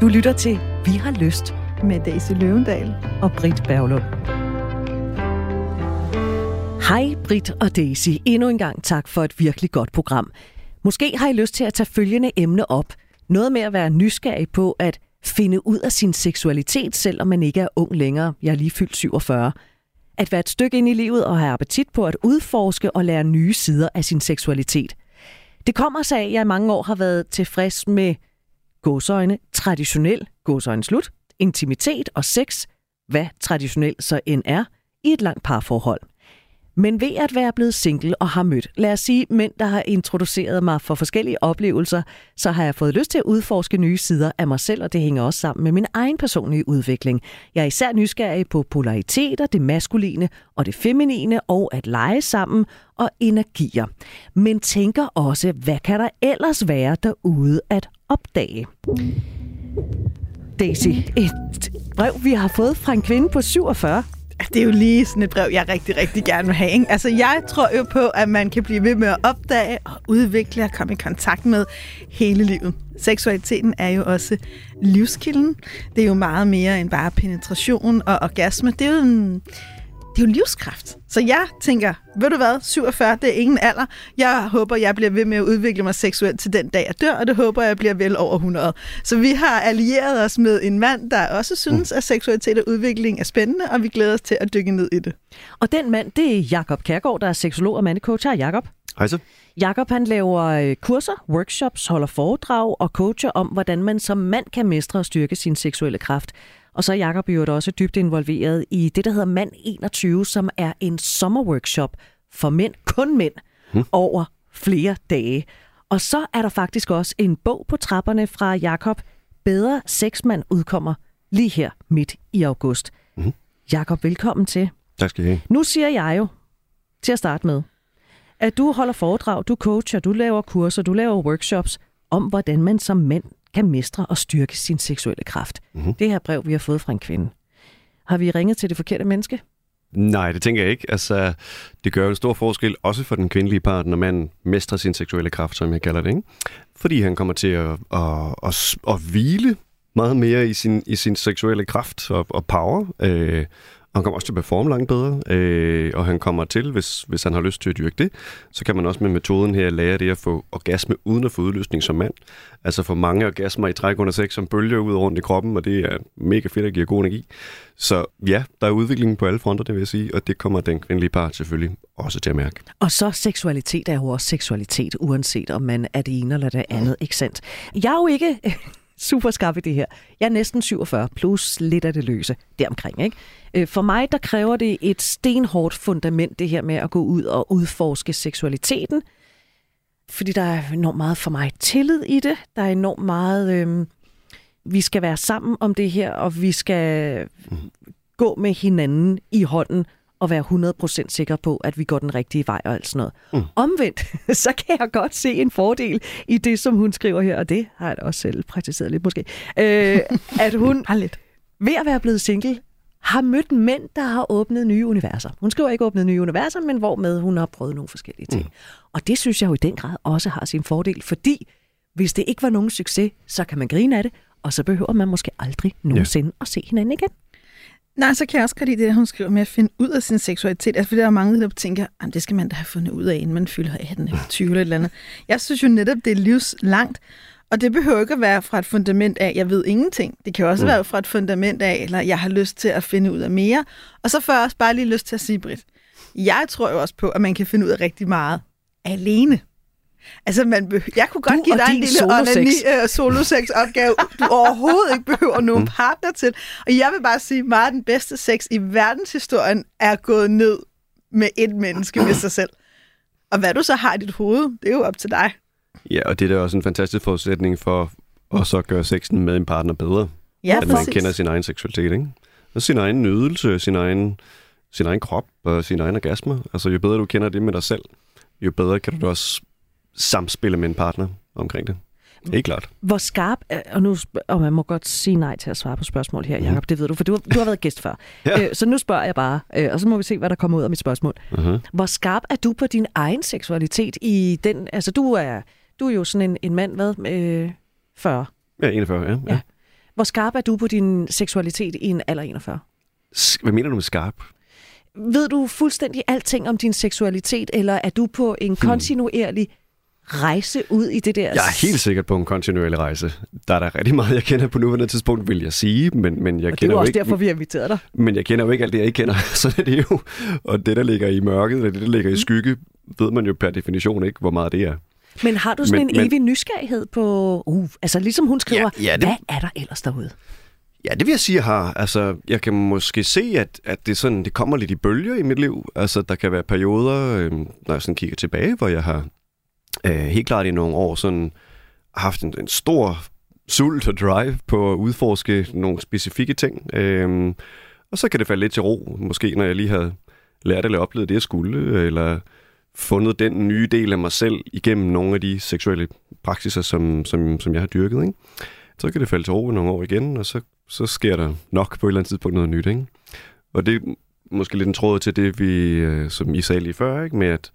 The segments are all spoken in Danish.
Du lytter til Vi har lyst med Daisy Løvendal og Britt Berglund. Hej Britt og Daisy. Endnu en gang tak for et virkelig godt program. Måske har I lyst til at tage følgende emne op. Noget med at være nysgerrig på at finde ud af sin seksualitet, selvom man ikke er ung længere. Jeg er lige fyldt 47. At være et stykke ind i livet og have appetit på at udforske og lære nye sider af sin seksualitet. Det kommer sig af, at jeg i mange år har været tilfreds med gåsøjne, traditionel, gåsøjne slut, intimitet og sex, hvad traditionelt så end er, i et langt parforhold. Men ved at være blevet single og har mødt, lad os sige, mænd, der har introduceret mig for forskellige oplevelser, så har jeg fået lyst til at udforske nye sider af mig selv, og det hænger også sammen med min egen personlige udvikling. Jeg er især nysgerrig på polariteter, det maskuline og det feminine, og at lege sammen og energier. Men tænker også, hvad kan der ellers være derude at opdage? Daisy, et brev, vi har fået fra en kvinde på 47, det er jo lige sådan et brev, jeg rigtig, rigtig gerne vil have. Ikke? Altså, jeg tror jo på, at man kan blive ved med at opdage og udvikle og komme i kontakt med hele livet. Seksualiteten er jo også livskilden. Det er jo meget mere end bare penetration og orgasme. Det er jo en det er jo livskraft. Så jeg tænker, ved du hvad, 47, det er ingen alder. Jeg håber, jeg bliver ved med at udvikle mig seksuelt til den dag, jeg dør, og det håber jeg bliver vel over 100. Så vi har allieret os med en mand, der også synes, at seksualitet og udvikling er spændende, og vi glæder os til at dykke ned i det. Og den mand, det er Jakob Kærgaard, der er seksolog og mandecoach. Hej Jakob. Hej så. Jakob han laver øh, kurser, workshops, holder foredrag og coacher om, hvordan man som mand kan mestre og styrke sin seksuelle kraft. Og så er Jacob jo også dybt involveret i det, der hedder Mand 21, som er en sommerworkshop for mænd, kun mænd, hmm. over flere dage. Og så er der faktisk også en bog på trapperne fra Jakob. Bedre sexmand udkommer lige her midt i august. Hmm. Jakob, velkommen til. Tak skal I have. Nu siger jeg jo til at starte med, at du holder foredrag, du coacher, du laver kurser, du laver workshops om, hvordan man som mænd kan mestre og styrke sin seksuelle kraft. Mm-hmm. Det her brev, vi har fået fra en kvinde. Har vi ringet til det forkerte menneske? Nej, det tænker jeg ikke. Altså, det gør en stor forskel, også for den kvindelige part, når man mestrer sin seksuelle kraft, som jeg kalder det. Ikke? Fordi han kommer til at, at, at, at hvile meget mere i sin, i sin seksuelle kraft og, og power. Øh, han kommer også til at performe langt bedre, øh, og han kommer til, hvis, hvis han har lyst til at dyrke det, så kan man også med metoden her lære det at få orgasme uden at få udløsning som mand. Altså få mange orgasmer i træk under sex, som bølger ud rundt i kroppen, og det er mega fedt og giver god energi. Så ja, der er udvikling på alle fronter, det vil jeg sige, og det kommer den kvindelige part selvfølgelig også til at mærke. Og så seksualitet er jo også seksualitet, uanset om man er det ene eller det andet, ikke sandt? Jeg er jo ikke super skarp i det her. Jeg er næsten 47, plus lidt af det løse deromkring. Ikke? Øh, for mig, der kræver det et stenhårdt fundament, det her med at gå ud og udforske seksualiteten. Fordi der er enormt meget for mig tillid i det. Der er enormt meget, øh, vi skal være sammen om det her, og vi skal mm. gå med hinanden i hånden og være 100% sikker på, at vi går den rigtige vej og alt sådan noget. Mm. Omvendt, så kan jeg godt se en fordel i det, som hun skriver her, og det har jeg da også selv praktiseret lidt måske, øh, at hun har lidt. ved at være blevet single, har mødt mænd, der har åbnet nye universer. Hun skriver ikke åbnet nye universer, men hvor med hun har prøvet nogle forskellige ting. Mm. Og det synes jeg jo i den grad også har sin fordel, fordi hvis det ikke var nogen succes, så kan man grine af det, og så behøver man måske aldrig nogensinde ja. at se hinanden igen. Nej, så kan jeg også godt lide det, hun skriver med at finde ud af sin seksualitet. Altså, fordi der er mange, der tænker, at det skal man da have fundet ud af, inden man fylder 18 eller 20 eller et eller andet. Jeg synes jo netop, det er livslangt. Og det behøver ikke at være fra et fundament af, jeg ved ingenting. Det kan også mm. være fra et fundament af, eller jeg har lyst til at finde ud af mere. Og så får jeg også bare lige lyst til at sige, Britt, jeg tror jo også på, at man kan finde ud af rigtig meget alene. Altså, man be- jeg kunne godt du give dig en lille onani, uh, solo-sex-opgave, du overhovedet ikke behøver nogen mm. partner til. Og jeg vil bare sige, at meget den bedste sex i verdenshistorien er gået ned med et menneske med sig selv. Og hvad du så har i dit hoved, det er jo op til dig. Ja, og det er da også en fantastisk forudsætning for at så gøre sexen med en partner bedre. Ja, At man præcis. kender sin egen seksualitet, ikke? Og sin egen nydelse, sin egen, sin egen krop og sin egen orgasme. Altså, jo bedre du kender det med dig selv, jo bedre kan du også samspille med en partner omkring det. Helt klart. Hvor skarp, og nu og man må godt sige nej til at svare på spørgsmål her, Jacob, mm. det ved du, for du, du har været gæst før. ja. Øh, så nu spørger jeg bare, øh, og så må vi se, hvad der kommer ud af mit spørgsmål. Uh-huh. Hvor skarp er du på din egen seksualitet i den, altså du er, du er jo sådan en, en mand, hvad, øh, 40. Ja, 41, ja. ja. Ja. Hvor skarp er du på din seksualitet i en alder 41? S- Hvad mener du med skarp? Ved du fuldstændig alting om din seksualitet, eller er du på en kontinuerlig rejse ud i det der? Jeg er helt sikkert på en kontinuerlig rejse. Der er der rigtig meget, jeg kender på nuværende tidspunkt, vil jeg sige, men, men jeg Og det er kender jo jo også ikke... derfor, vi har inviteret dig. Men jeg kender jo ikke alt det, jeg ikke kender. Sådan er det jo. Og det, der ligger i mørket, eller det, der ligger i skygge, ved man jo per definition ikke, hvor meget det er. Men har du sådan Men- en men- evig nysgerrighed på... Uh, altså ligesom hun skriver, Ja, ja, det- hvad er der ellers derude? Ja, det vil jeg sige, jeg har. Altså, jeg kan måske se, at, at det, sådan, det kommer lidt i bølger i mit liv. Altså, der kan være perioder, øh, når jeg sådan kigger tilbage, hvor jeg har øh, helt klart i nogle år sådan haft en, en stor sult og drive på at udforske nogle specifikke ting. Øh, og så kan det falde lidt til ro, måske når jeg lige har lært eller oplevet det, jeg skulle, eller fundet den nye del af mig selv igennem nogle af de seksuelle praksiser, som, som, som jeg har dyrket. Ikke? Så kan det falde til ro nogle år igen, og så så sker der nok på et eller andet tidspunkt noget nyt, ikke? Og det er måske lidt en tråd til det, vi, øh, som I sagde lige før, ikke? Med at,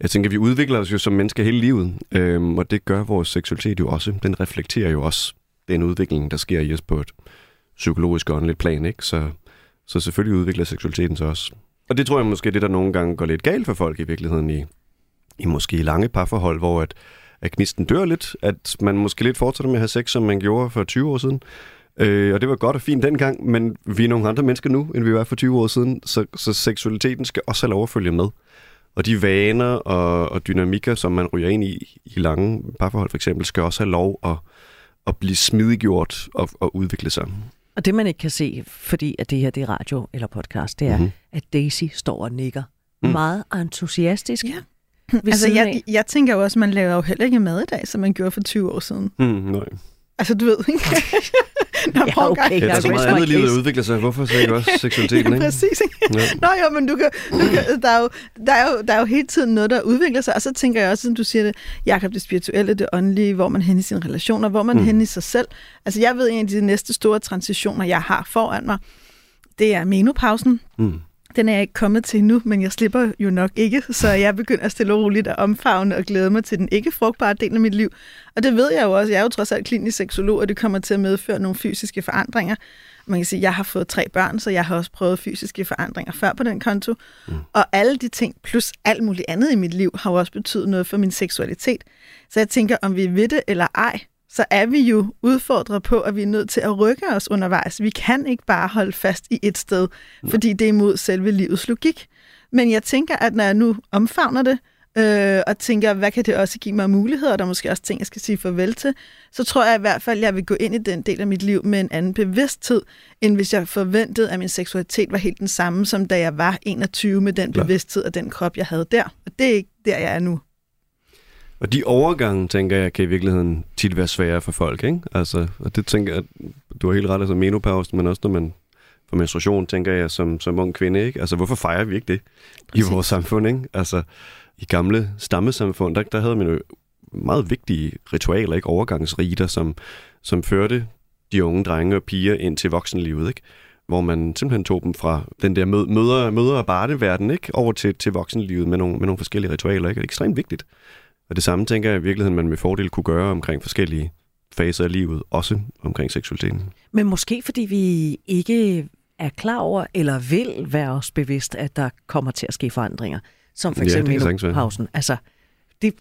jeg tænker, vi udvikler os jo som mennesker hele livet, øhm, og det gør vores seksualitet jo også. Den reflekterer jo også den udvikling, der sker i os på et psykologisk og åndeligt plan, ikke? Så, så selvfølgelig udvikler seksualiteten sig også. Og det tror jeg måske er det, der nogle gange går lidt galt for folk i virkeligheden i, i måske lange parforhold, hvor at, at gnisten dør lidt, at man måske lidt fortsætter med at have sex, som man gjorde for 20 år siden, Øh, og det var godt og fint dengang, men vi er nogle andre mennesker nu, end vi var for 20 år siden, så, så seksualiteten skal også have lov at følge med. Og de vaner og, og dynamikker, som man ryger ind i i lange parforhold for eksempel, skal også have lov at, at blive smidiggjort og, og udvikle sig. Og det, man ikke kan se, fordi at det her det er radio eller podcast, det er, Mhm. mm-hmm. at Daisy står og nikker. Mm. Mm. Meget entusiastisk. Ja. Altså, jeg, jeg tænker jo også, at man laver jo heller ikke mad i dag, som man gjorde for 20 år siden. Hmm, nej. Altså, du ved, ikke? Nå, Ja, okay. Ja, der er så meget andet i livet, der udvikler sig. Hvorfor så ikke også seksualiteten, Ja, ikke? præcis. Ikke? Ja. Nå jo, men du kan, du kan, der, er jo, der, er jo, der er jo hele tiden noget, der udvikler sig, og så tænker jeg også, som du siger det, Jakob, det spirituelle, det åndelige, hvor man hen i sine relationer, hvor man mm. hen i sig selv. Altså jeg ved, en af de næste store transitioner, jeg har foran mig, det er menopausen. Mm. Den er jeg ikke kommet til nu, men jeg slipper jo nok ikke, så jeg begynder stille og roligt at omfavne og glæde mig til den ikke frugtbare del af mit liv. Og det ved jeg jo også. Jeg er jo trods alt klinisk seksolog, og det kommer til at medføre nogle fysiske forandringer. Man kan sige, at jeg har fået tre børn, så jeg har også prøvet fysiske forandringer før på den konto. Mm. Og alle de ting, plus alt muligt andet i mit liv, har jo også betydet noget for min seksualitet. Så jeg tænker, om vi ved det eller ej, så er vi jo udfordret på, at vi er nødt til at rykke os undervejs. Vi kan ikke bare holde fast i et sted, fordi det er imod selve livets logik. Men jeg tænker, at når jeg nu omfavner det, øh, og tænker, hvad kan det også give mig muligheder, og der er måske også ting, jeg skal sige farvel til, så tror jeg i hvert fald, at jeg vil gå ind i den del af mit liv med en anden bevidsthed, end hvis jeg forventede, at min seksualitet var helt den samme, som da jeg var 21 med den bevidsthed og den krop, jeg havde der. Og det er ikke der, jeg er nu. Og de overgange, tænker jeg, kan i virkeligheden tit være svære for folk, ikke? Altså, og det tænker jeg, du har helt ret, altså menopausen, men også når man får menstruation, tænker jeg, som, som ung kvinde, ikke? Altså, hvorfor fejrer vi ikke det Præcis. i vores samfund, ikke? Altså, i gamle stammesamfund, der, der havde man jo meget vigtige ritualer, ikke? Overgangsriter, som, som førte de unge drenge og piger ind til voksenlivet, ikke? Hvor man simpelthen tog dem fra den der mø- møder, møder og barneverden, ikke? Over til, til voksenlivet med nogle, med nogle forskellige ritualer, ikke? Og det er ekstremt vigtigt. Og det samme tænker jeg i virkeligheden, man med fordel kunne gøre omkring forskellige faser af livet, også omkring seksualiteten. Men måske fordi vi ikke er klar over, eller vil være os bevidst, at der kommer til at ske forandringer. Som for eksempel ja, menopausen. Altså, det,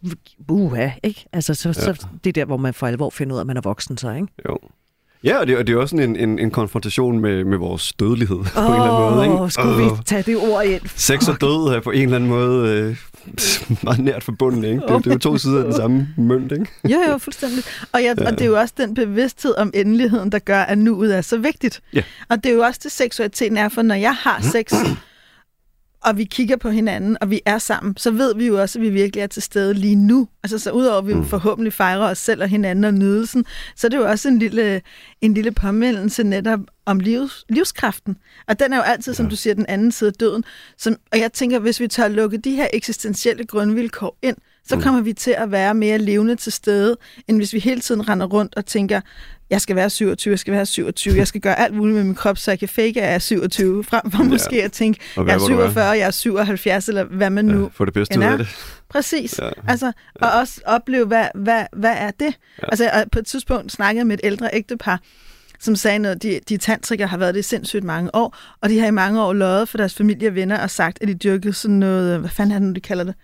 uha, ikke? Altså, så. Ja. så det er der, hvor man for alvor finder ud af, at man er voksen så, ikke? Jo. Ja, og det, og det er også sådan en, en, en konfrontation med, med vores dødelighed på en eller anden måde. Ikke? skulle vi tage det ord ind? Sex og død er på en eller anden måde øh, meget nært forbundet. Ikke? Det, det er jo to sider af den samme mønt. Ikke? Ja, jo, fuldstændig. Og, jeg, ja. og det er jo også den bevidsthed om endeligheden, der gør, at nuet er så vigtigt. Ja. Og det er jo også det, seksualiteten er, for når jeg har sex, og vi kigger på hinanden, og vi er sammen, så ved vi jo også, at vi virkelig er til stede lige nu. Altså så udover at vi mm. forhåbentlig fejrer os selv og hinanden og nydelsen, så er det jo også en lille, en lille påmeldelse netop om livs, livskraften. Og den er jo altid, som du siger, den anden side af døden. Som, og jeg tænker, hvis vi tør lukke de her eksistentielle grundvilkår ind, så mm. kommer vi til at være mere levende til stede, end hvis vi hele tiden render rundt og tænker, jeg skal være 27, jeg skal være 27, jeg skal gøre alt muligt med min krop, så jeg kan fake, at jeg er 27, frem for måske ja. at tænke, jeg er 47, jeg er 77, eller hvad man nu ja, For det bedste ud af det. Præcis. Ja. Altså, og også opleve, hvad, hvad, hvad er det? Ja. Altså, på et tidspunkt snakkede jeg med et ældre ægtepar, som sagde noget, de, de tantrikere har været det i sindssygt mange år, og de har i mange år løjet for deres familie og venner og sagt, at de dyrkede sådan noget, hvad fanden er det nu, de kalder det?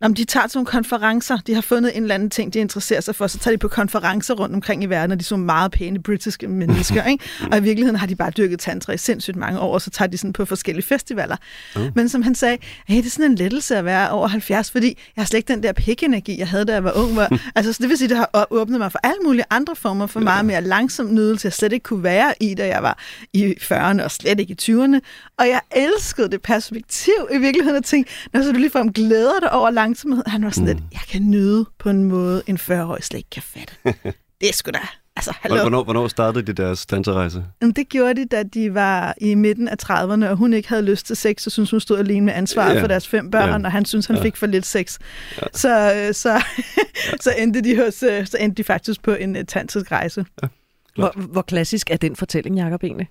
Nå, de tager til nogle konferencer. De har fundet en eller anden ting, de interesserer sig for. Så tager de på konferencer rundt omkring i verden, og de er så meget pæne britiske mennesker. Ikke? Og i virkeligheden har de bare dyrket tantra i sindssygt mange år, og så tager de sådan på forskellige festivaler. Uh. Men som han sagde, hey, det er sådan en lettelse at være over 70, fordi jeg har slet ikke den der pik-energi, jeg havde, da jeg var ung. Hvor, altså, det vil sige, det har åbnet mig for alle mulige andre former for meget mere langsom nydelse, jeg slet ikke kunne være i, da jeg var i 40'erne og slet ikke i 20'erne. Og jeg elskede det perspektiv i virkeligheden at tænke, når så du lige får glæder dig over lang langsomhed. Han var sådan mm. lidt, jeg kan nyde på en måde, en 40-årig slet ikke kan fatte. det er sgu da... Altså, hallo. Hvornår, hvornår startede de deres danserejse? Det gjorde de, da de var i midten af 30'erne, og hun ikke havde lyst til sex, så synes hun stod alene med ansvaret ja. for deres fem børn, ja. og han synes han ja. fik for lidt sex. Ja. Så, øh, så, så, endte de hos, øh, så endte de faktisk på en uh, tantrisk rejse. Ja. Hvor, hvor klassisk er den fortælling, Jacob, egentlig?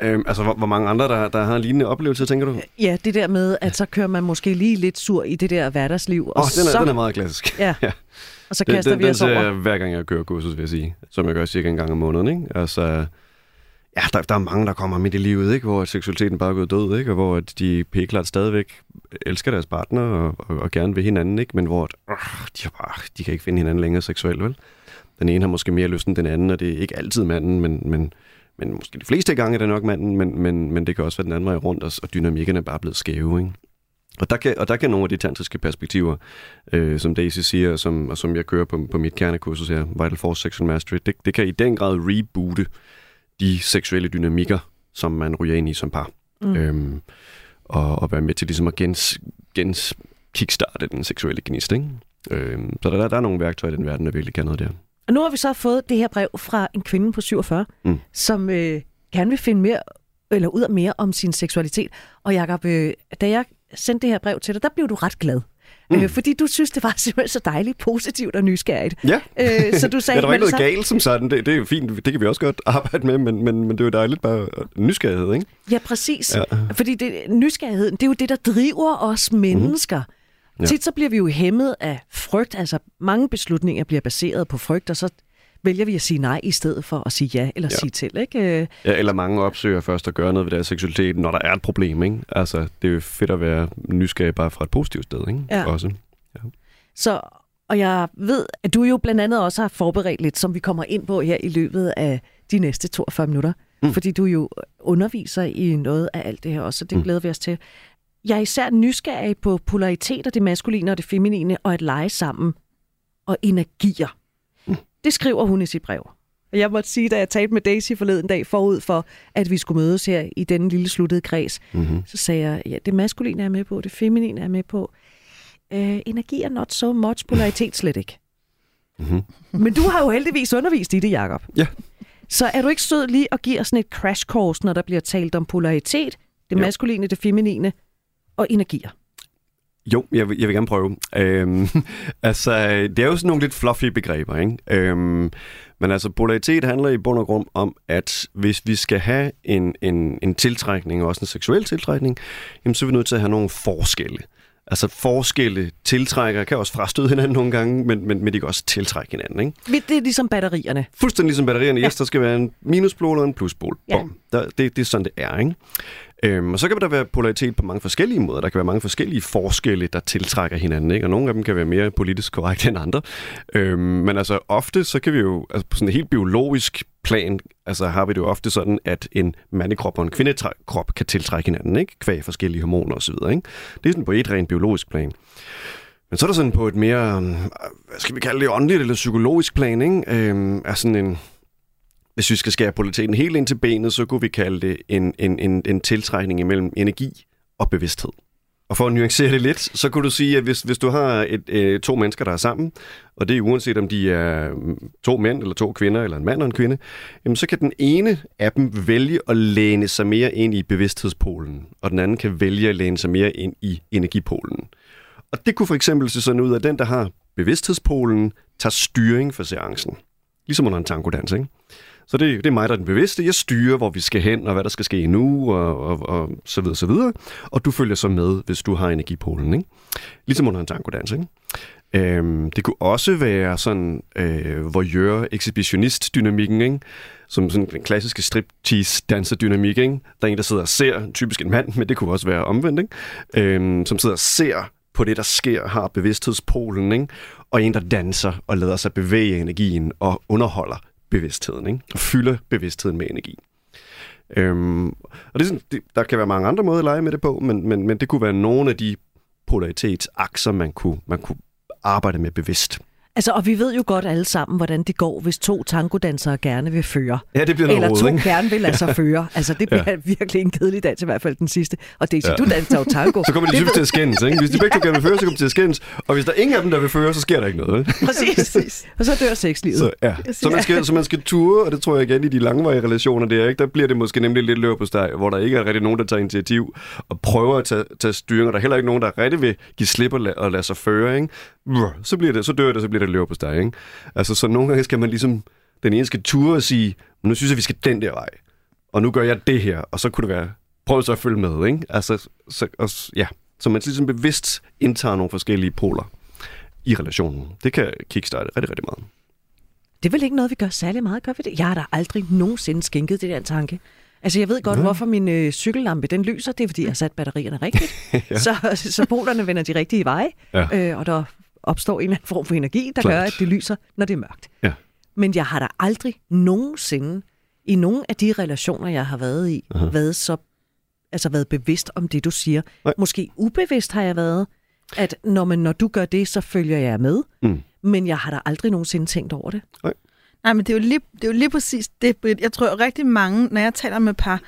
Øhm, altså, hvor, hvor mange andre, der, der har en lignende oplevelse, tænker du? Ja, det der med, at så kører man måske lige lidt sur i det der hverdagsliv. Åh, oh, den, er, så... den er meget klassisk. Ja. ja. Og så kaster den, den, vi os over. Den hver gang, jeg kører kursus, vil jeg sige. Som jeg gør cirka en gang om måneden, ikke? Altså, ja, der, der er mange, der kommer midt i livet, ikke? Hvor seksualiteten bare er gået død, ikke? Og hvor de pæklart stadigvæk elsker deres partner og, og, og gerne vil hinanden, ikke? Men hvor øh, de, bare, de kan ikke finde hinanden længere seksuelt, vel? Den ene har måske mere lyst end den anden, og det er ikke altid manden, men, men men måske de fleste gange er det nok manden, men, men, men det kan også være den anden vej rundt, og, og dynamikken er bare blevet skæve, ikke? Og der, kan, og der kan nogle af de tantriske perspektiver, øh, som Daisy siger, og som, og som jeg kører på, på mit kernekursus her, Vital Force Sexual Mastery, det, det kan i den grad reboote de seksuelle dynamikker, som man ryger ind i som par. Mm. Øhm, og, og være med til ligesom at gens, gens kickstarte den seksuelle gnist. Ikke? Øhm, så der, der er nogle værktøjer i den verden, der virkelig kan noget der. Og nu har vi så fået det her brev fra en kvinde på 47, mm. som øh, gerne vil finde mere eller ud af mere om sin seksualitet. Og Jacob, øh, da jeg sendte det her brev til dig, der blev du ret glad. Mm. Øh, fordi du synes, det var simpelthen så dejligt, positivt og nysgerrigt. Ja, øh, så du sagde, ja der var ikke noget så... galt som sådan. Det, det er fint, det kan vi også godt arbejde med, men, men, men det er jo dejligt bare nysgerrighed, ikke? Ja, præcis. Ja. Fordi det, nysgerrigheden, det er jo det, der driver os mennesker. Mm. Ja. Tit så bliver vi jo hæmmet af frygt. Altså mange beslutninger bliver baseret på frygt, og så vælger vi at sige nej i stedet for at sige ja eller ja. sige til. Ikke? Øh, ja, eller mange opsøger først at gøre noget ved deres seksualitet, når der er et problem. Ikke? Altså, det er jo fedt at være nysgerrig bare fra et positivt sted. Ikke? Ja. Også. Ja. Så, og jeg ved, at du jo blandt andet også har forberedt lidt, som vi kommer ind på her i løbet af de næste 42 minutter. Mm. Fordi du jo underviser i noget af alt det her også, så det mm. glæder vi os til. Jeg er især nysgerrig på polariteter, det maskuline og det feminine, og at lege sammen. Og energier. Mm. Det skriver hun i sit brev. Og jeg måtte sige, da jeg talte med Daisy forleden dag forud for, at vi skulle mødes her i denne lille sluttede kreds, mm-hmm. så sagde jeg, ja, det maskuline er med på, det feminine er med på. Øh, energi er not so much, polaritet slet ikke. Mm-hmm. Men du har jo heldigvis undervist i det, Jacob. Ja. Så er du ikke sød lige at give os sådan et crash course, når der bliver talt om polaritet, det maskuline, det feminine, og energier? Jo, jeg vil, jeg vil gerne prøve. Øhm, altså, det er jo sådan nogle lidt fluffy begreber, ikke? Øhm, men altså, polaritet handler i bund og grund om, at hvis vi skal have en, en, en tiltrækning, og også en seksuel tiltrækning, jamen, så er vi nødt til at have nogle forskelle. Altså forskelle tiltrækker kan også frastøde hinanden nogle gange, men, men, men de kan også tiltrække hinanden. Ikke? Det er ligesom batterierne. Fuldstændig ligesom batterierne. Ja. Yes, der skal være en minuspol og en pluspol. Ja. Der, det, det er sådan, det er. Ikke? Øhm, og så kan der være polaritet på mange forskellige måder. Der kan være mange forskellige forskelle, der tiltrækker hinanden, ikke? og nogle af dem kan være mere politisk korrekte end andre. Øhm, men altså ofte, så kan vi jo, altså på sådan en helt biologisk plan, altså har vi det jo ofte sådan, at en mandekrop og en kvindekrop kan tiltrække hinanden, ikke? kvæg forskellige hormoner osv. Ikke? Det er sådan på et rent biologisk plan. Men så er der sådan på et mere, øh, hvad skal vi kalde det, åndeligt eller psykologisk plan, ikke? Øhm, er sådan en, hvis vi skal skære polariteten helt ind til benet, så kunne vi kalde det en, en, en, en tiltrækning imellem energi og bevidsthed. Og for at nuancere det lidt, så kunne du sige, at hvis, hvis du har et, øh, to mennesker, der er sammen, og det er uanset om de er mm, to mænd eller to kvinder, eller en mand og en kvinde, jamen så kan den ene af dem vælge at læne sig mere ind i bevidsthedspolen, og den anden kan vælge at læne sig mere ind i energipolen. Og det kunne for eksempel se sådan ud, at den, der har bevidsthedspolen, tager styring for seancen. Ligesom under en tangodans, ikke? Så det, det er mig, der er den bevidste. Jeg styrer, hvor vi skal hen, og hvad der skal ske nu, og, og, og så videre, så videre. Og du følger så med, hvis du har energipolen, ikke? Ligesom under en tangodans, ikke? Øhm, det kunne også være sådan øh, voyeur exhibitionist dynamikken ikke? Som sådan den klassiske striptease-danser-dynamik, ikke? Der er en, der sidder og ser, typisk en mand, men det kunne også være omvendt, ikke? Øhm, som sidder og ser på det, der sker, har bevidsthedspolen, ikke? og en, der danser og lader sig bevæge energien og underholder bevidstheden, ikke? og fylder bevidstheden med energi. Øhm, og det er sådan, det, der kan være mange andre måder at lege med det på, men, men, men det kunne være nogle af de polaritetsakser, man kunne, man kunne arbejde med bevidst. Altså, og vi ved jo godt alle sammen, hvordan det går, hvis to tangodansere gerne vil føre. Ja, det bliver noget Eller råd, to ikke? gerne vil lade sig føre. Altså, det bliver ja. virkelig en kedelig dans, i hvert fald den sidste. Og det er, ja. du danser jo tango. Så kommer de Det typisk til at skændes, ikke? Hvis de begge to gerne vil føre, så kommer de til at skændes. Og hvis der er ingen af dem, der vil føre, så sker der ikke noget. Præcis. Og så dør sexlivet. Så, ja. så, man skal, så man skal ture, og det tror jeg igen i de langvarige relationer, der, ikke? der bliver det måske nemlig lidt løb på steg, hvor der ikke er rigtig nogen, der tager initiativ og prøver at tage, tage styring, og der er heller ikke nogen, der rigtig vil give slip og, la- og lade sig føre. Ikke? Så, bliver det, så dør det, så bliver det løb på steg. Ikke? Altså, så nogle gange skal man ligesom, den ene skal ture og sige, nu synes jeg, vi skal den der vej, og nu gør jeg det her, og så kunne det være, prøv så at følge med. Ikke? Altså, så, og, ja. så man ligesom bevidst indtager nogle forskellige poler i relationen. Det kan kickstarte rigtig, rigtig meget. Det er vel ikke noget, vi gør særlig meget, gør vi det? Jeg har da aldrig nogensinde skænket det der tanke. Altså, jeg ved godt, Nå. hvorfor min øh, cykellampe den lyser. Det er, fordi jeg har sat batterierne rigtigt. ja. så, så polerne vender de rigtige veje, Ja. øh, og der opstår en eller anden form for energi, der Klart. gør, at det lyser, når det er mørkt. Ja. Men jeg har da aldrig nogensinde i nogen af de relationer, jeg har været i, Aha. været så altså været bevidst om det, du siger. Nej. Måske ubevidst har jeg været, at når, man, når du gør det, så følger jeg med. Mm. Men jeg har da aldrig nogensinde tænkt over det. Nej, men det er, jo lige, det er jo lige præcis det, Britt. Jeg tror rigtig mange, når jeg taler med par,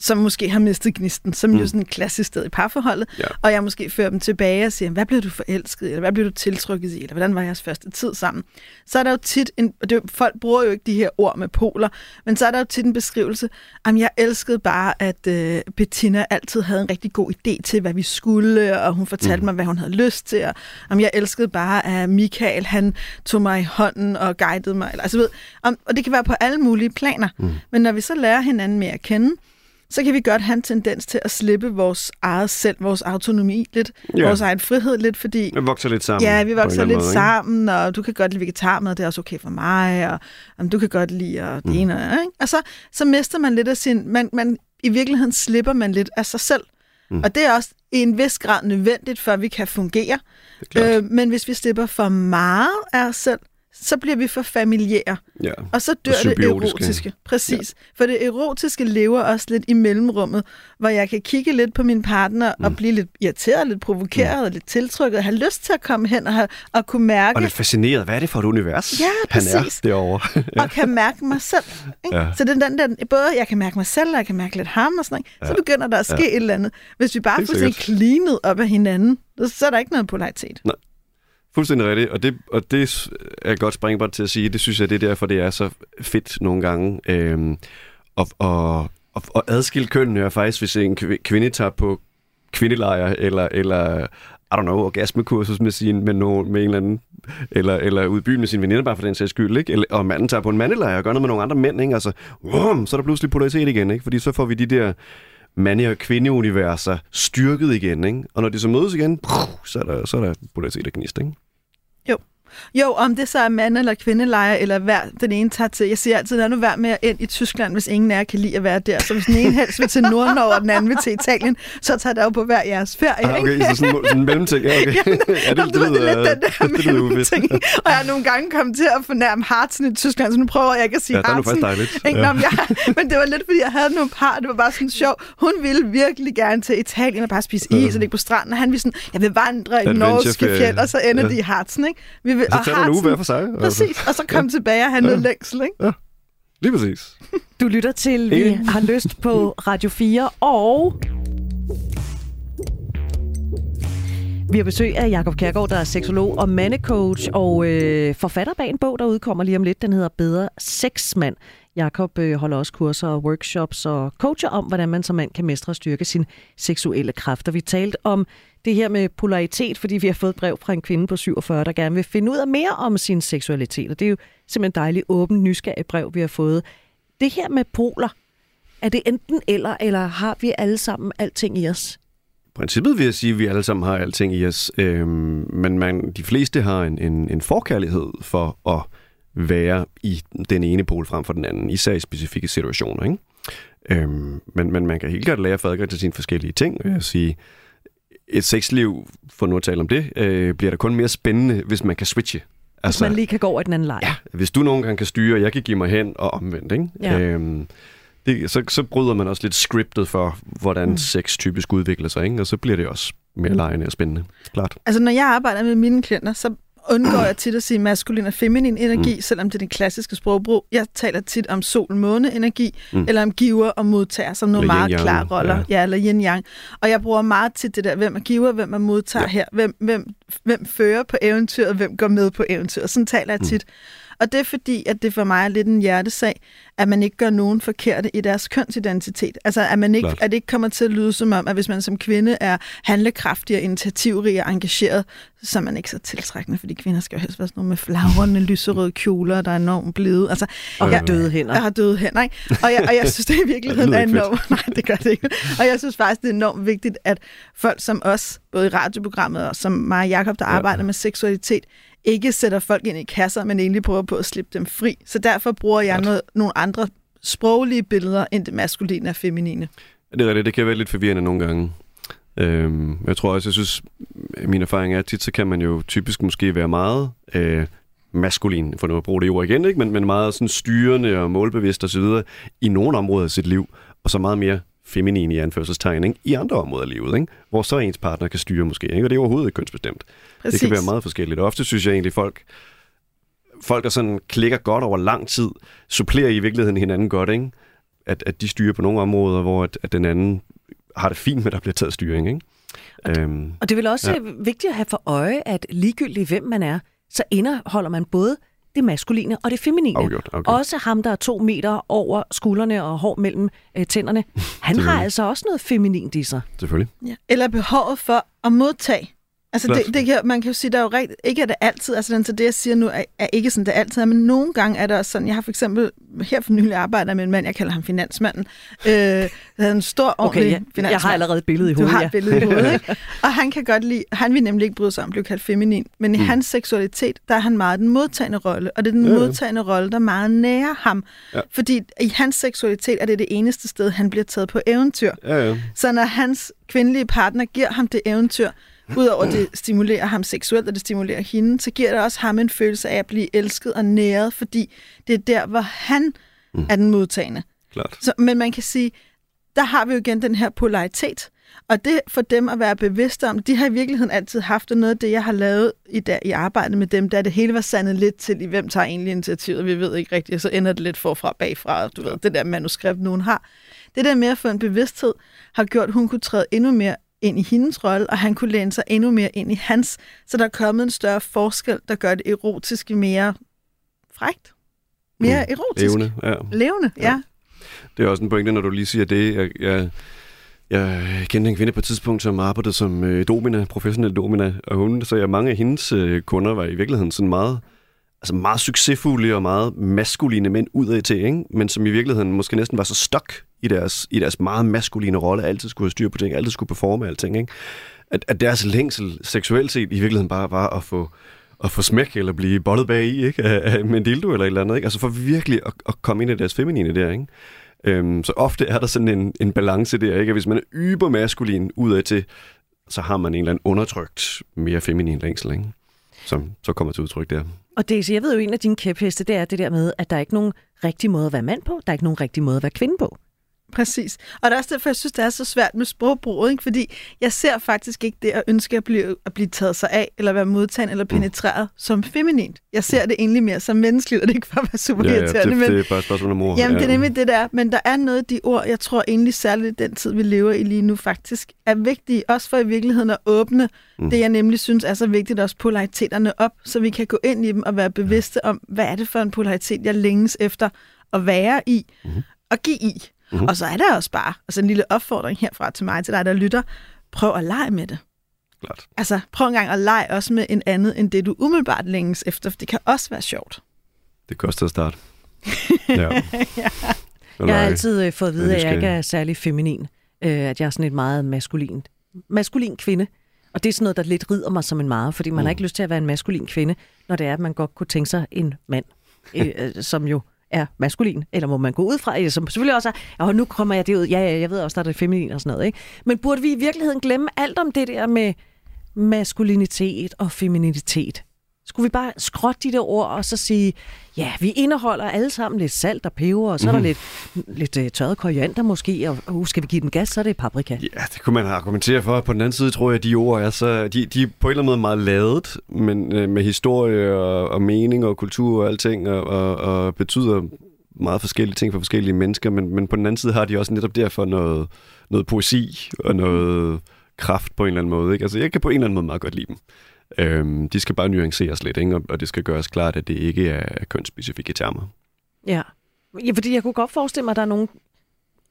som måske har mistet gnisten, som mm. jo sådan et klassisk sted i parforholdet, Ja. og jeg måske fører dem tilbage og siger, hvad blev du forelsket i, eller hvad blev du tiltrykket i, eller hvordan var jeres første tid sammen? Så er der jo tit, en, og det, folk bruger jo ikke de her ord med poler, men så er der jo tit en beskrivelse, om jeg elskede bare, at øh, Bettina altid havde en rigtig god idé til, hvad vi skulle, og hun fortalte mm. mig, hvad hun havde lyst til, og om jeg elskede bare, at Michael, han tog mig i hånden og guidede mig, eller, altså ved, om, og det kan være på alle mulige planer, mm. men når vi så lærer hinanden mere at kende, så kan vi godt have en tendens til at slippe vores eget selv, vores autonomi lidt, Ja. vores egen frihed lidt, fordi Vi vokser lidt sammen. ja, vi vokser lidt måde, ikke? sammen, og du kan godt lide vegetarmad, det er også okay for mig, og om du kan godt lide og det ene, og, ikke? og så, så mister man lidt af sin, man, man, i virkeligheden slipper man lidt af sig selv. Mm. Og det er også i en vis grad nødvendigt, for at vi kan fungere. Øh, men hvis vi slipper for meget af os selv, så bliver vi for familiære. Ja. Og så dør Og det erotiske. Præcis. Ja. For det erotiske lever også lidt i mellemrummet, hvor jeg kan kigge lidt på min partner mm. og blive lidt irriteret, lidt provokeret, mm. lidt tiltrykket, og have lyst til at komme hen og, have, og kunne mærke, Og lidt fascineret. Hvad er det for et univers, Ja, han er præcis. derovre? ja. og kan mærke mig selv. Ikke? Ja. Så det er den der, både jeg kan mærke mig selv, og jeg kan mærke lidt ham og sådan noget. Ja. Så begynder der at ske ja. et eller andet. Hvis vi bare får sådan cleanet op af hinanden, så er der ikke noget polaritet. Fuldstændig rigtigt, og det, og det er godt springbræt til at sige. Det synes jeg, det er derfor, det er så fedt nogle gange. Øhm, og, og, og, og adskille kønnene er faktisk, hvis en kvinde tager på kvindelejr, eller, eller I don't know, orgasmekursus med, sin, med, nogen, med en eller anden, eller, eller ud i byen med sin veninder, bare for den sags skyld, ikke? Eller, og manden tager på en mandelejr og gør noget med nogle andre mænd, ikke? Altså, wum, så er der pludselig polaritet igen, ikke? Fordi så får vi de der mande- og kvindeuniverser styrket igen, ikke? Og når de så mødes igen, så er der, så er der polaritet og gnist, ikke? Jo, om det så er mand- eller kvindelejer, eller hver den ene tager til. Jeg siger altid, lad nu være med at ind i Tyskland, hvis ingen af kan lide at være der. Så hvis den ene helst vil til Nordnorge, og den anden vil til Italien, så tager der jo på hver jeres ferie. Ah, ikke? okay, så sådan, sådan en mellemting. Ja, okay. ja, Nå, du ved, det er lidt den der det lyder uvist. ting. Og jeg har nogle gange kommet til at fornærme Hartsen i Tyskland, så nu prøver jeg ikke at sige Ja, er dejligt. Ikke? Ja. Nå, men, jeg, men det var lidt, fordi jeg havde nogle par, det var bare sådan sjov. Hun ville virkelig gerne til Italien og bare spise is og ligge på stranden, og han ville sådan, jeg vil vandre i norske fjeld, og så ender Ja. de i Hartsen, ikke? Vi vil, Så tager du en uge hver for sig. altså. Præcis, og så kom tilbage og have noget længsel, ikke? Lige præcis. Du lytter til Vi har lyst på Radio 4, og Vi har besøg af Jakob Kærgaard, der er seksolog og mandecoach og øh, forfatter bag en bog, der udkommer lige om lidt. Den hedder Bedre Sexmand. Jakob øh, holder også kurser og workshops og coacher om, hvordan man som mand kan mestre og styrke sin seksuelle kræfter. Vi talte om det her med polaritet, fordi vi har fået brev fra en kvinde på 47, der gerne vil finde ud af mere om sin seksualitet. Og det er jo simpelthen dejligt åbent, nysgerrigt brev, vi har fået. Det her med poler, er det enten eller, eller har vi alle sammen alting i os? I princippet vil jeg sige, at vi alle sammen har alting i os, øhm, men man, de fleste har en, en, en forkærlighed for at være i den ene pol frem for den anden, især i specifikke situationer. Ikke? Øhm, men, men man kan helt klart lære at få adgang til sine forskellige ting. Jeg vil sige, et sexliv, for nu at tale om det, øh, bliver da kun mere spændende, hvis man kan switche. Altså, hvis man lige kan gå over i den anden lejr. Ja, hvis du nogen gange kan styre, og jeg kan give mig hen og omvendt. Ikke? Ja. Øhm, det, så, så bryder man også lidt scriptet for, hvordan mm. sex typisk udvikler sig, ikke? og så bliver det også mere lejende og spændende. Klart. Altså, når jeg arbejder med mine klienter, så undgår jeg tit at sige maskulin og feminin energi, mm. selvom det er den klassiske sprogbrug. Jeg taler tit om sol-måne-energi, mm. eller om giver og modtager, som nogle Eller meget yin-yang, klare roller. ja. Ja. eller yin-yang. Og jeg bruger meget tit det der, hvem er giver, hvem er modtager Ja. her, hvem, hvem, hvem fører på eventyret, hvem går med på eventyret. Sådan taler jeg tit. Og det er fordi, at det for mig er lidt en hjertesag, at man ikke gør nogen forkerte i deres kønsidentitet. Altså, at, man ikke, Klart. at det ikke kommer til at lyde som om, at hvis man som kvinde er handlekraftig og initiativrig og engageret, så er man ikke så tiltrækkende, fordi kvinder skal jo helst være sådan nogle med flagrende lyserøde kjoler, der er enormt blide. Altså, Og jeg, døde hænder. jeg har døde hænder, ikke? Og jeg, og jeg synes, det i virkeligheden Det er lyder ikke enormt... Nej, det gør det ikke. Og jeg synes faktisk, det er enormt vigtigt, at folk som os, både i radioprogrammet og som mig og Jacob, der Ja. arbejder med seksualitet, ikke sætter folk ind i kasser, men egentlig prøver på at slippe dem fri. Så derfor bruger jeg noget, nogle andre sproglige billeder end det maskuline og feminine. Det er rigtigt, det kan være lidt forvirrende nogle gange. Øhm, jeg tror også, jeg synes, min erfaring er, at tit så kan man jo typisk måske være meget øh, maskulin, for nu at bruge det ord igen, ikke? Men, men meget sådan styrende og målbevidst osv. i nogle områder af sit liv, og så meget mere feminin i anførselstegn ikke? i andre områder af livet, ikke? hvor så ens partner kan styre måske, ikke? og det er overhovedet ikke kønsbestemt. Præcis. Det kan være meget forskelligt. Og ofte synes jeg egentlig, folk, folk der sådan klikker godt over lang tid, supplerer i virkeligheden hinanden godt, ikke? At, at de styrer på nogle områder, hvor at, at den anden har det fint med, at der bliver taget styring. Ikke? Øhm, Og det er vel også ja. vigtigt at have for øje, at ligegyldigt hvem man er, så indeholder man både det maskuline og det feminine. afgjort, afgjort. Også ham, der er to meter over skuldrene og hår mellem øh, tænderne. Han har altså også noget feminint i sig. Selvfølgelig. Ja. Eller behovet for at modtage. Altså, det, det kan, man kan jo sige, der er jo rigt, ikke er det altid, altså den, så det, jeg siger nu, er, er ikke sådan, det altid er, men nogle gange er der også sådan, jeg har for eksempel her for nylig arbejdet med en mand, jeg kalder ham finansmanden, øh, han er en stor, ordentlig Okay, ja, finansmand. jeg har allerede et billede i Du hovedet. har ja. et billede i hovedet, ikke? Og han kan godt lide, han vil nemlig ikke bryde sig om at blive kaldt feminin, men i mm. hans seksualitet, der er han meget den modtagende rolle, og det er den Ja, ja. modtagende rolle, der meget nærer ham. Ja. Fordi i hans seksualitet er det det eneste sted, han bliver taget på eventyr. Ja, ja. Så når hans kvindelige partner giver ham det eventyr, udover at det stimulerer ham seksuelt, og det stimulerer hende, så giver det også ham en følelse af at blive elsket og næret, fordi det er der, hvor han Mm. er den modtagende. Klart. Så, men man kan sige, der har vi jo igen den her polaritet. Og det for dem at være bevidste om, de har i virkeligheden altid haft, og noget af det, jeg har lavet i, dag, i arbejdet med dem, der det hele var sandet lidt til, i hvem tager egentlig initiativet, vi ved ikke rigtigt, og så ender det lidt forfra bagfra, du ved, det der manuskript, nogen har. Det der med at få en bevidsthed, har gjort, at hun kunne træde endnu mere ind i hendes rolle, og han kunne læne sig endnu mere ind i hans. Så der er kommet en større forskel, der gør det erotiske mere frægt. Mere Mm. erotisk. Evne, ja. Levende, ja. Ja. Det er også en pointe, når du lige siger det. Jeg, jeg, jeg kendte en kvinde på et tidspunkt, som arbejdede som øh, domina, professionel domina, og hun, så jeg, mange af hendes øh, kunder var i virkeligheden sådan meget, altså meget succesfulde og meget maskuline mænd udad til, ikke? men som i virkeligheden måske næsten var så stok i deres, i deres meget maskuline rolle, altid skulle have styr på ting, altid skulle performe alting. Ikke? At, at deres længsel seksuelt set i virkeligheden bare var at få at få smæk eller blive bollet bag i, ikke? Af, med en dildo eller et eller andet. Ikke? Altså for virkelig at, at komme ind i deres feminine der, ikke? Øhm, så ofte er der sådan en, en balance der, ikke? At hvis man er ybermaskulin udad til, så har man en eller anden undertrykt, mere feminin længsel, ikke? Som så kommer til udtryk der. Og Daisy, jeg ved jo, en af dine kæpheste, det er det der med, at der er ikke nogen rigtig måde at være mand på, der er ikke nogen rigtig måde at være kvinde på. Præcis. Og det er også derfor, jeg synes, det er så svært med sprogbruget, ikke? fordi jeg ser faktisk ikke det at ønske at blive, at blive taget sig af, eller være modtaget eller penetreret mm. som feminint. Jeg ser det egentlig mere som menneskeligt, og det er ikke for at være super Ja, ja, det, men, det er bare et spørgsmål om ord. Jamen, ja. det er nemlig det der. Men der er noget af de ord, jeg tror egentlig særligt den tid, vi lever i lige nu, faktisk er vigtige. Også for i virkeligheden at åbne mm. det, jeg nemlig synes er så vigtigt, også polariteterne op, så vi kan gå ind i dem og være bevidste om, hvad er det for en polaritet, jeg længes efter at være i Mhm. og give i. Mm. Og så er der også bare altså en lille opfordring herfra til mig, til dig, der lytter. Prøv at lege med det. Klart. Altså, prøv en gang at lege også med en andet, end det du umiddelbart længes efter, for det kan også være sjovt. Det koster at starte. ja. Jeg har altid øh, fået at vide, Ja, det at jeg ikke jeg. er særlig feminin. Øh, at jeg er sådan et meget maskulin, maskulin kvinde. Og det er sådan noget, der lidt rider mig som en meget, fordi man mm. har ikke lyst til at være en maskulin kvinde, når det er, at man godt kunne tænke sig en mand, øh, øh, som jo er maskulin, eller må man gå ud fra, som selvfølgelig også er, og nu kommer jeg det ud, ja, ja, jeg ved også, der er det feminin og sådan noget, ikke? Men burde vi i virkeligheden glemme alt om det der med maskulinitet og femininitet? Skulle vi bare skrotte de der ord og så sige, ja, vi indeholder alle sammen lidt salt og peber, og så er der lidt, lidt uh, tørret koriander måske, og uh, skal vi give den gas, så er det paprika. Ja, det kunne man argumentere for. På den anden side tror jeg, at de ord er så... De, de er på en eller anden måde meget ladet, men øh, med historie og, og mening og kultur og alting, og, og, og betyder meget forskellige ting for forskellige mennesker, men, men på den anden side har de også netop derfor noget, noget poesi og noget kraft på en eller anden måde. Ikke? Altså, jeg kan på en eller anden måde meget godt lide dem. Øhm, de skal bare nuanceres lidt, ikke? Og, og det skal gøres klart, at det ikke er kønsspecifikke termer. Ja. ja, fordi jeg kunne godt forestille mig, at der er nogen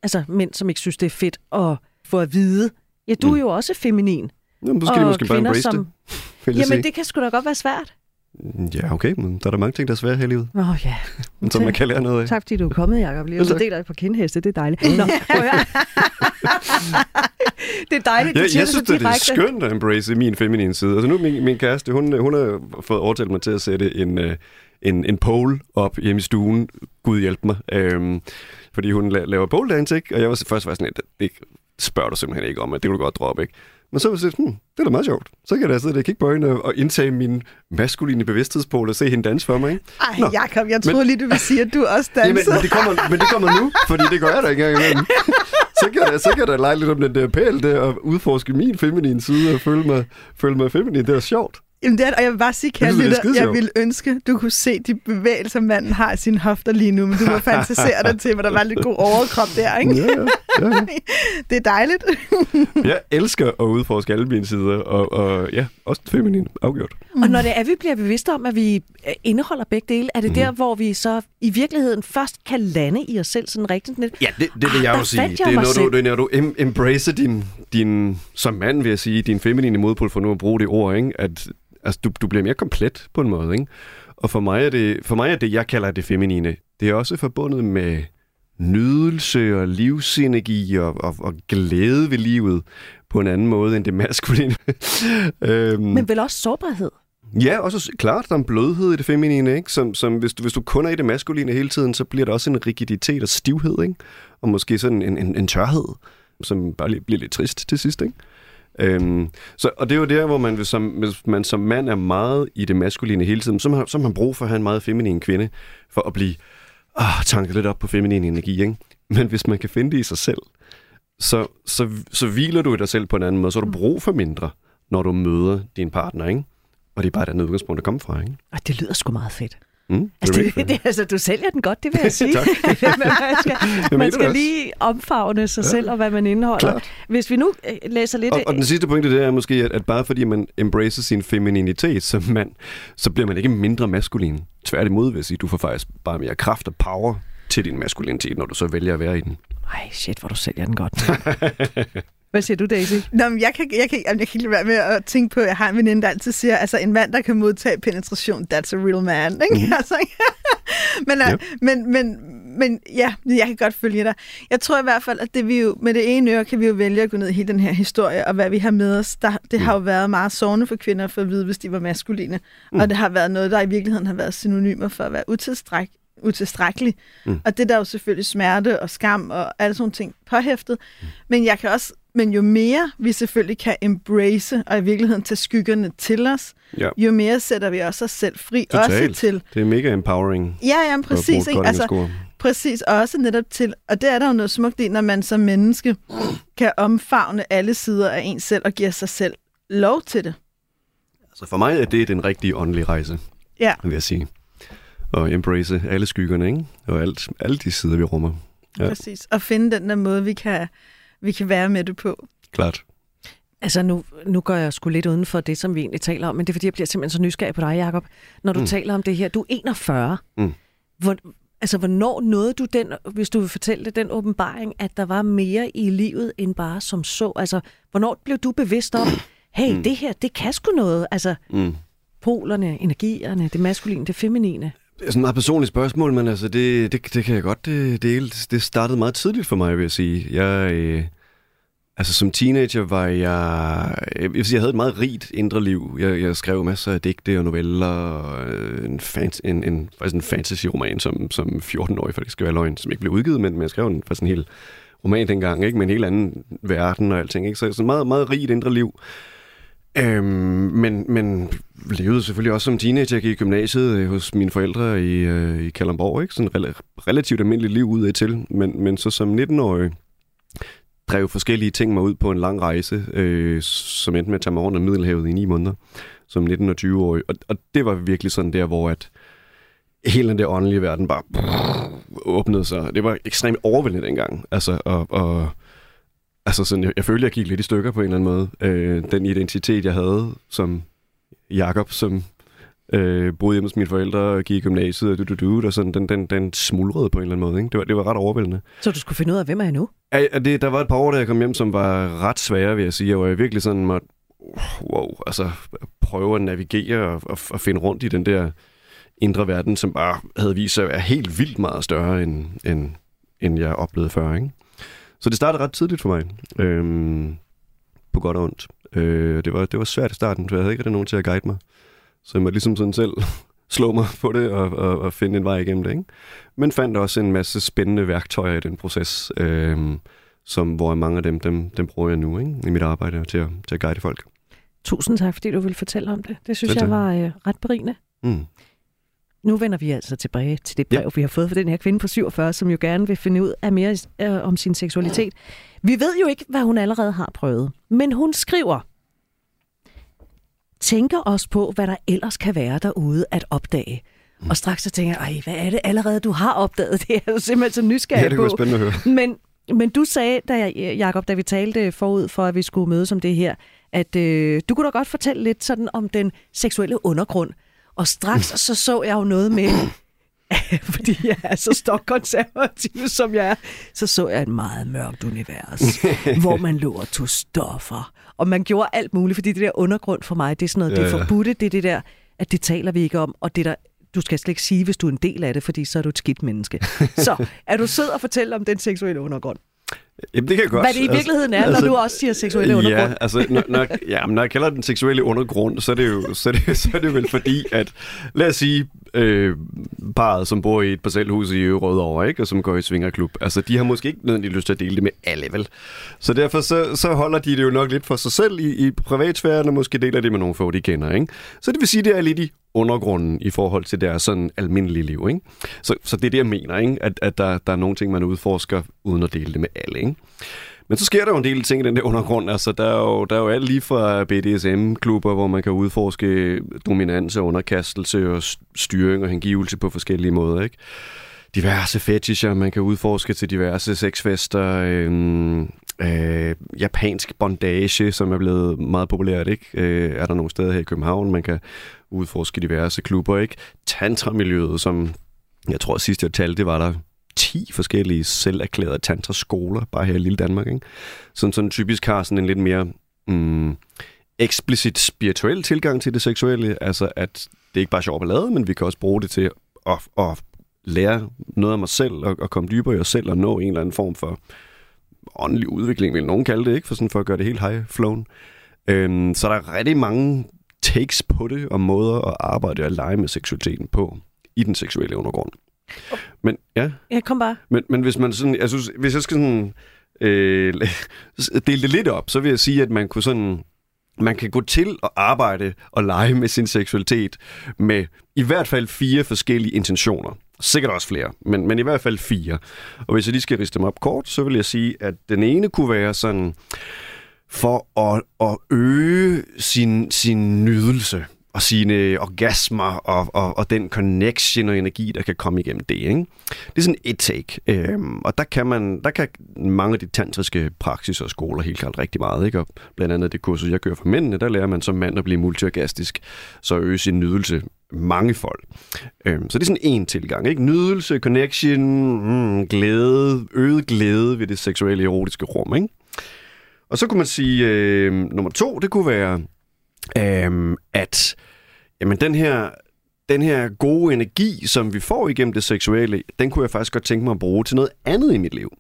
altså, mænd, som ikke synes, det er fedt at få at vide, ja, du er jo også feminin. Jamen, så skal de og måske bare kvinder, embrace som... det. Jamen, sige. det kan sgu da godt være svært. Ja, okay, men der er der mange ting, der er svære her i livet, Åh oh, ja. som man kan lære noget af. Tak fordi du er kommet, Jacob. Lige tak. deler på kindheste, det er dejligt. Nå. det er dejligt, du Jeg, siger jeg synes, så det er skønt at embrace min feminine side. Altså nu min, min kæreste, hun, hun har fået overtalt mig til at sætte en, øh, en, en pole op hjemme i stuen. Gud hjælp mig. Øhm, fordi hun la- laver pole dance, ikke? Og jeg var først var sådan lidt, det spørger du simpelthen ikke om, at det kunne du godt droppe, ikke? Men så var jeg sådan, hmm, det er da meget sjovt. Så kan jeg da sidde der og kigge på hende og indtage min maskuline bevidsthedspol og se hende danse for mig, ikke? Ej, Nå, Jacob, jeg troede lige, du ville sige, at du også Jamen, danser. men, det kommer, men det kommer nu, fordi det gør jeg da ikke engang imellem. Så kan, jeg, så kan jeg da lege lidt om den der pæl der, og udforske min feminine side og føle mig, føle mig feminin. Det er sjovt. Jamen, det er, og jeg vil bare sige, Jeg synes, det jeg ville ønske, du kunne se de bevægelser, manden har i sine hofter lige nu, men du må fantasere dig til, hvor der var lidt god overkrop der, ikke? Ja, ja, ja. Det er dejligt. Jeg elsker at udforske alle mine sider, og, og ja, også feminin, afgjort. Og når det er, vi bliver bevidste om, at vi øh, indeholder begge dele, er det Mhm. der, hvor vi så i virkeligheden først kan lande i os selv sådan rigtigt lidt? Ja, det, det vil jeg Ah, jo der sige. fandt Det jeg er, når du, det er, når du em, embracer din, din, som mand vil jeg sige, din feminine modpol, for nu at bruge det ord, ikke? at altså, du, du bliver mere komplet på en måde. Ikke? Og for mig, er det, for mig er det, jeg kalder det feminine, det er også forbundet med nydelse og livsenergi og, og, og glæde ved livet på en anden måde end det maskuline. øhm, Men vel også sårbarhed. Ja, også s- klart, der er en blødhed i det feminine, ikke? Som, som hvis, du, hvis du kun er i det maskuline hele tiden, så bliver der også en rigiditet og stivhed, ikke? Og måske sådan en, en, en tørhed, som bare bliver lidt trist til sidst, ikke? Øhm, så, og det er jo der, hvor man, hvis, som, hvis man som mand er meget i det maskuline hele tiden, så har, så har man brug for at have en meget feminin kvinde, for at blive ah, tanket lidt op på feminin energi, ikke? Men hvis man kan finde det i sig selv, så, så, så hviler du i dig selv på en anden måde, så har du brug for mindre, når du møder din partner, ikke? Og det er bare et andet udgangspunkt, der kommer fra, ikke? Og det lyder sgu meget fedt. Mm, Altså, det, det, altså, du sælger den godt, det vil jeg sige. Man skal, man skal lige omfavne sig ja. selv og hvad man indeholder. Klart. Hvis vi nu øh, læser lidt... Og, og den sidste pointe, det er måske, at, at bare fordi man embracer sin femininitet som mand, så bliver man ikke mindre maskulin. Tværtimod vil jeg sige, du får faktisk bare mere kraft og power til din maskulinitet, når du så vælger at være i den. Ej, shit, hvor du sælger den godt. Hvad siger du, Daisy? Nå, men jeg kan, jeg, kan, jeg kan ikke være med at tænke på, at jeg har en veninde, der altid siger, altså en mand, der kan modtage penetration, that's a real man. Ikke? Mm. Altså, men, Ja. ja. men, men, men ja, jeg kan godt følge dig. Jeg tror i hvert fald, at det vi jo, med det ene øre kan vi jo vælge at gå ned i hele den her historie, og hvad vi har med os. Der, det har jo været meget sårende for kvinder for at vide, hvis de var maskuline. Mm. Og det har været noget, der i virkeligheden har været synonymer for at være utilstræk, utilstrækkelig. Mm. Og det er der jo selvfølgelig smerte og skam og alle sådan ting påhæftet. Mm. Men jeg kan også men jo mere vi selvfølgelig kan embrace og i virkeligheden tage skyggerne til os, Ja. jo mere sætter vi også os selv fri. Totalt. Også til Det er mega empowering. Ja, ja, præcis. Ikke? Altså. Præcis, og også netop til, og det er der jo noget smukt i, når man som menneske kan omfavne alle sider af en selv og giver sig selv lov til det. Så for mig er det den rigtige åndelige rejse, Ja, vil jeg sige. Og embrace alle skyggerne, ikke? Og alt, alle de sider, vi rummer. Ja. præcis. Og finde den der måde, vi kan, vi kan være med det på. Klart. Altså nu, nu går jeg sgu lidt uden for det, som vi egentlig taler om, men det er fordi, jeg bliver simpelthen så nysgerrig på dig, Jacob. Når du mm. taler om det her, du er 41. Mm. Hvor, altså, hvornår nåede du den, hvis du vil fortælle det, den åbenbaring, at der var mere i livet end bare som så? Altså, hvornår blev du bevidst om, hey, mm. det her, det kan sgu noget? Altså, Mm. polerne, energierne, det maskuline, det feminine. Er sådan et meget personligt spørgsmål, men altså, det, det, det kan jeg godt det, dele. Det startede meget tidligt for mig, vil jeg sige. Jeg, øh, altså, som teenager var jeg... Jeg, vil sige, jeg havde et meget rigt indre liv. Jeg, jeg skrev masser af digte og noveller, og øh, en, fan, en, en, faktisk en fantasy-roman som, som 14-årig, for det skal være løgn, som ikke blev udgivet, men, men jeg skrev en, faktisk en hel roman dengang, ikke? med en helt anden verden og alting. Ikke? Så sådan meget, meget rigt indre liv. Øhm, men, men levede selvfølgelig også som teenager. Jeg gik i gymnasiet øh, hos mine forældre i, øh, i Kalundborg. Ikke? Sådan rel- relativt almindeligt liv ud af til. Men, men så som 19-årig drev forskellige ting mig ud på en lang rejse, øh, som endte med at tage mig over Middelhavet i ni måneder, som 19- og 20-årig. Og, og det var virkelig sådan der, hvor at hele den der åndelige verden bare åbnede sig. Det var ekstremt overvældende dengang. Altså, og, og altså sådan, jeg, jeg følte, jeg gik lidt i stykker på en eller anden måde. Øh, den identitet, jeg havde som Jakob, som øh, boede hjemme hos mine forældre og gik i gymnasiet og du, du, du, og sådan, den, den, den smulrede på en eller anden måde. Ikke? Det, var, det var ret overvældende. Så du skulle finde ud af, hvem er jeg nu? Ja, det, der var et par år, da jeg kom hjem, som var ret svære, vil jeg sige, og jeg virkelig sådan måtte, wow, altså prøve at navigere og, og, og finde rundt i den der indre verden, som bare havde vist sig at være helt vildt meget større, end, end, end jeg oplevede før. Ikke? Så det startede ret tidligt for mig, øhm, på godt og ondt. Øh, det, var, det var svært i starten, for jeg havde ikke rigtig nogen til at guide mig. Så jeg måtte ligesom sådan selv slå mig på det og, og, og finde en vej igennem det. Ikke? Men fandt også en masse spændende værktøjer i den proces, øhm, som, hvor mange af dem, dem, dem bruger jeg nu ikke? i mit arbejde til at, til at guide folk. Tusind tak, fordi du ville fortælle om det. Det synes Selv jeg var øh, ret berigende. Mm. Nu vender vi altså tilbage til det brev, ja. vi har fået fra den her kvinde på 47, som jo gerne vil finde ud af mere øh, om sin seksualitet. Vi ved jo ikke, hvad hun allerede har prøvet, men hun skriver, tænker også på, hvad der ellers kan være derude at opdage. Og straks så tænker jeg, hvad er det allerede, du har opdaget? Det er jo simpelthen så nysgerrig Ja, det på. spændende at høre. Men, men du sagde, da jeg, Jacob, da vi talte forud for, at vi skulle mødes om det her, at øh, du kunne da godt fortælle lidt sådan om den seksuelle undergrund. Og straks så så jeg jo noget med, fordi jeg er så stokkonservativ, som jeg er, så så jeg et meget mørkt univers, hvor man lå og tog stoffer. Og man gjorde alt muligt, fordi det der undergrund for mig, det er sådan noget, Ja, det er forbudte, det er det der, at det taler vi ikke om, og det der, du skal slet ikke sige, hvis du er en del af det, fordi så er du et skidt menneske. Så er du sød og fortælle om den seksuelle undergrund? Jamen, det kan jeg godt. Hvad det i virkeligheden er, når du også siger seksuelle undergrund. Ja, altså, når, når, ja, når jeg kalder den seksuelle undergrund, så er det jo, så er det, så er det vel fordi, at lad os sige, øh, parret, som bor i et parcelhus i Rødovre, ikke, og som går i svingerklub, altså, de har måske ikke nødvendigvis lyst til at dele det med alle, vel? Så derfor så, så holder de det jo nok lidt for sig selv i, i privatsfæren, og måske deler det med nogle få, de kender, ikke? Så det vil sige, det er lidt i undergrunden i forhold til deres sådan almindelige liv, ikke? Så, så det er det, jeg mener, ikke? At, at der, der er nogle ting, man udforsker, uden at dele det med alle, ikke? Men så sker der jo en del ting i den der undergrund. Altså, der er jo, der er jo alt lige fra BDSM-klubber, hvor man kan udforske dominans og underkastelse og styring og hengivelse på forskellige måder, ikke? Diverse fetischer, man kan udforske til diverse sexfester, øhm, øh, japansk bondage, som er blevet meget populært, ikke? Øh, er der nogle steder her i København, man kan udforske diverse klubber, ikke? Tantra-miljøet, som jeg tror sidst jeg talte, det var der 10 forskellige selverklærede erklærede tantraskoler, bare her i lille Danmark, ikke? Sådan, sådan typisk har sådan en lidt mere mm, eksplicit spirituel tilgang til det seksuelle, altså at det ikke bare er sjov ballade, men vi kan også bruge det til at, at lære noget af mig selv, og, og komme dybere i os selv, og nå en eller anden form for åndelig udvikling, vil nogen kalde det, ikke? For, sådan for at gøre det helt high flown. Øhm, så der er rigtig mange takes på det, og måder at arbejde og lege med seksualiteten på i den seksuelle undergrund. Men ja, Jeg kom bare. men, men hvis man sådan, jeg synes, hvis jeg skal sådan øh, dele det lidt op, så vil jeg sige, at man kunne sådan, man kan gå til at arbejde og lege med sin seksualitet med i hvert fald fire forskellige intentioner. Sikkert også flere, men, men i hvert fald fire. Og hvis jeg lige skal riste dem op kort, så vil jeg sige, at den ene kunne være sådan, for at, at øge sin, sin nydelse og sine orgasmer og, og, og den connection og energi, der kan komme igennem det. Ikke? Det er sådan et take. Øhm, og der kan, man, der kan mange af de tantriske praksiser og skoler helt klart rigtig meget. Ikke? Og blandt andet det kursus, jeg gør for mændene, der lærer man som mand at blive multiorgastisk, så øge sin nydelse mangefold. Øhm, så det er sådan en tilgang. Ikke? Nydelse, connection, mm, glæde, øget glæde ved det seksuelle erotiske rum. Ikke? Og så kunne man sige, øh, nummer to, det kunne være, øh, at jamen, den her den her gode energi, som vi får igennem det seksuelle, den kunne jeg faktisk godt tænke mig at bruge til noget andet i mit liv.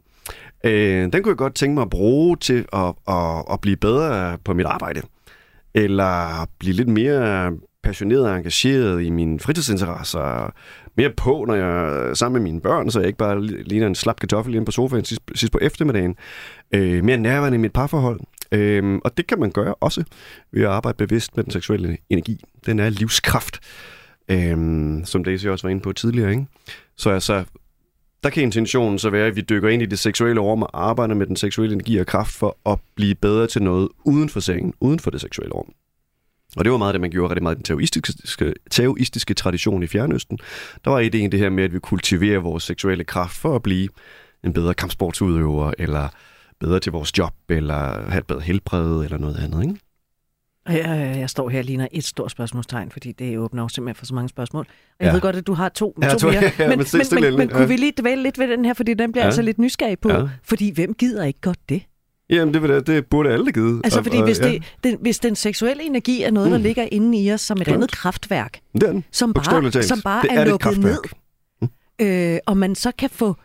Øh, den kunne jeg godt tænke mig at bruge til at, at, at blive bedre på mit arbejde. Eller blive lidt mere passioneret og engageret i mine fritidsinteresser. Mere på, når jeg er sammen med mine børn, så jeg ikke bare ligner en slap kartoffel inde på sofaen sidst, sidst på eftermiddagen. Øh, mere nærværende i mit parforhold. Øh, og det kan man gøre også ved at arbejde bevidst med den seksuelle energi. Den er livskraft, øh, som Daisy også var inde på tidligere. Ikke? Så altså, der kan intentionen så være, at vi dykker ind i det seksuelle rum og arbejder med den seksuelle energi og kraft for at blive bedre til noget uden for sengen, uden for det seksuelle rum. Og det var meget det, man gjorde rigtig meget i den taoistiske, taoistiske tradition i Fjernøsten. Der var ideen det her med, at vi kultiverer vores seksuelle kraft for at blive en bedre kampsportsudøver, eller bedre til vores job, eller have et bedre helbred, eller noget andet. Ikke? Jeg, jeg står her og ligner et stort spørgsmålstegn, fordi det åbner jo simpelthen for så mange spørgsmål. Og jeg ja. ved godt, at du har to, ja, to mere. Ja, men, men, men, men, men kunne vi lige dvæle lidt ved den her, fordi den bliver ja. altså lidt nysgerrig på. Ja. Fordi hvem gider ikke godt det? Jamen, det, det burde alle give. Altså, fordi og, hvis, det, den, hvis den seksuelle energi er noget, der mm. ligger inde i os som et Klart. andet kraftværk, det den. som bare, som bare det er, er lukket ned, mm. øh, og man så kan få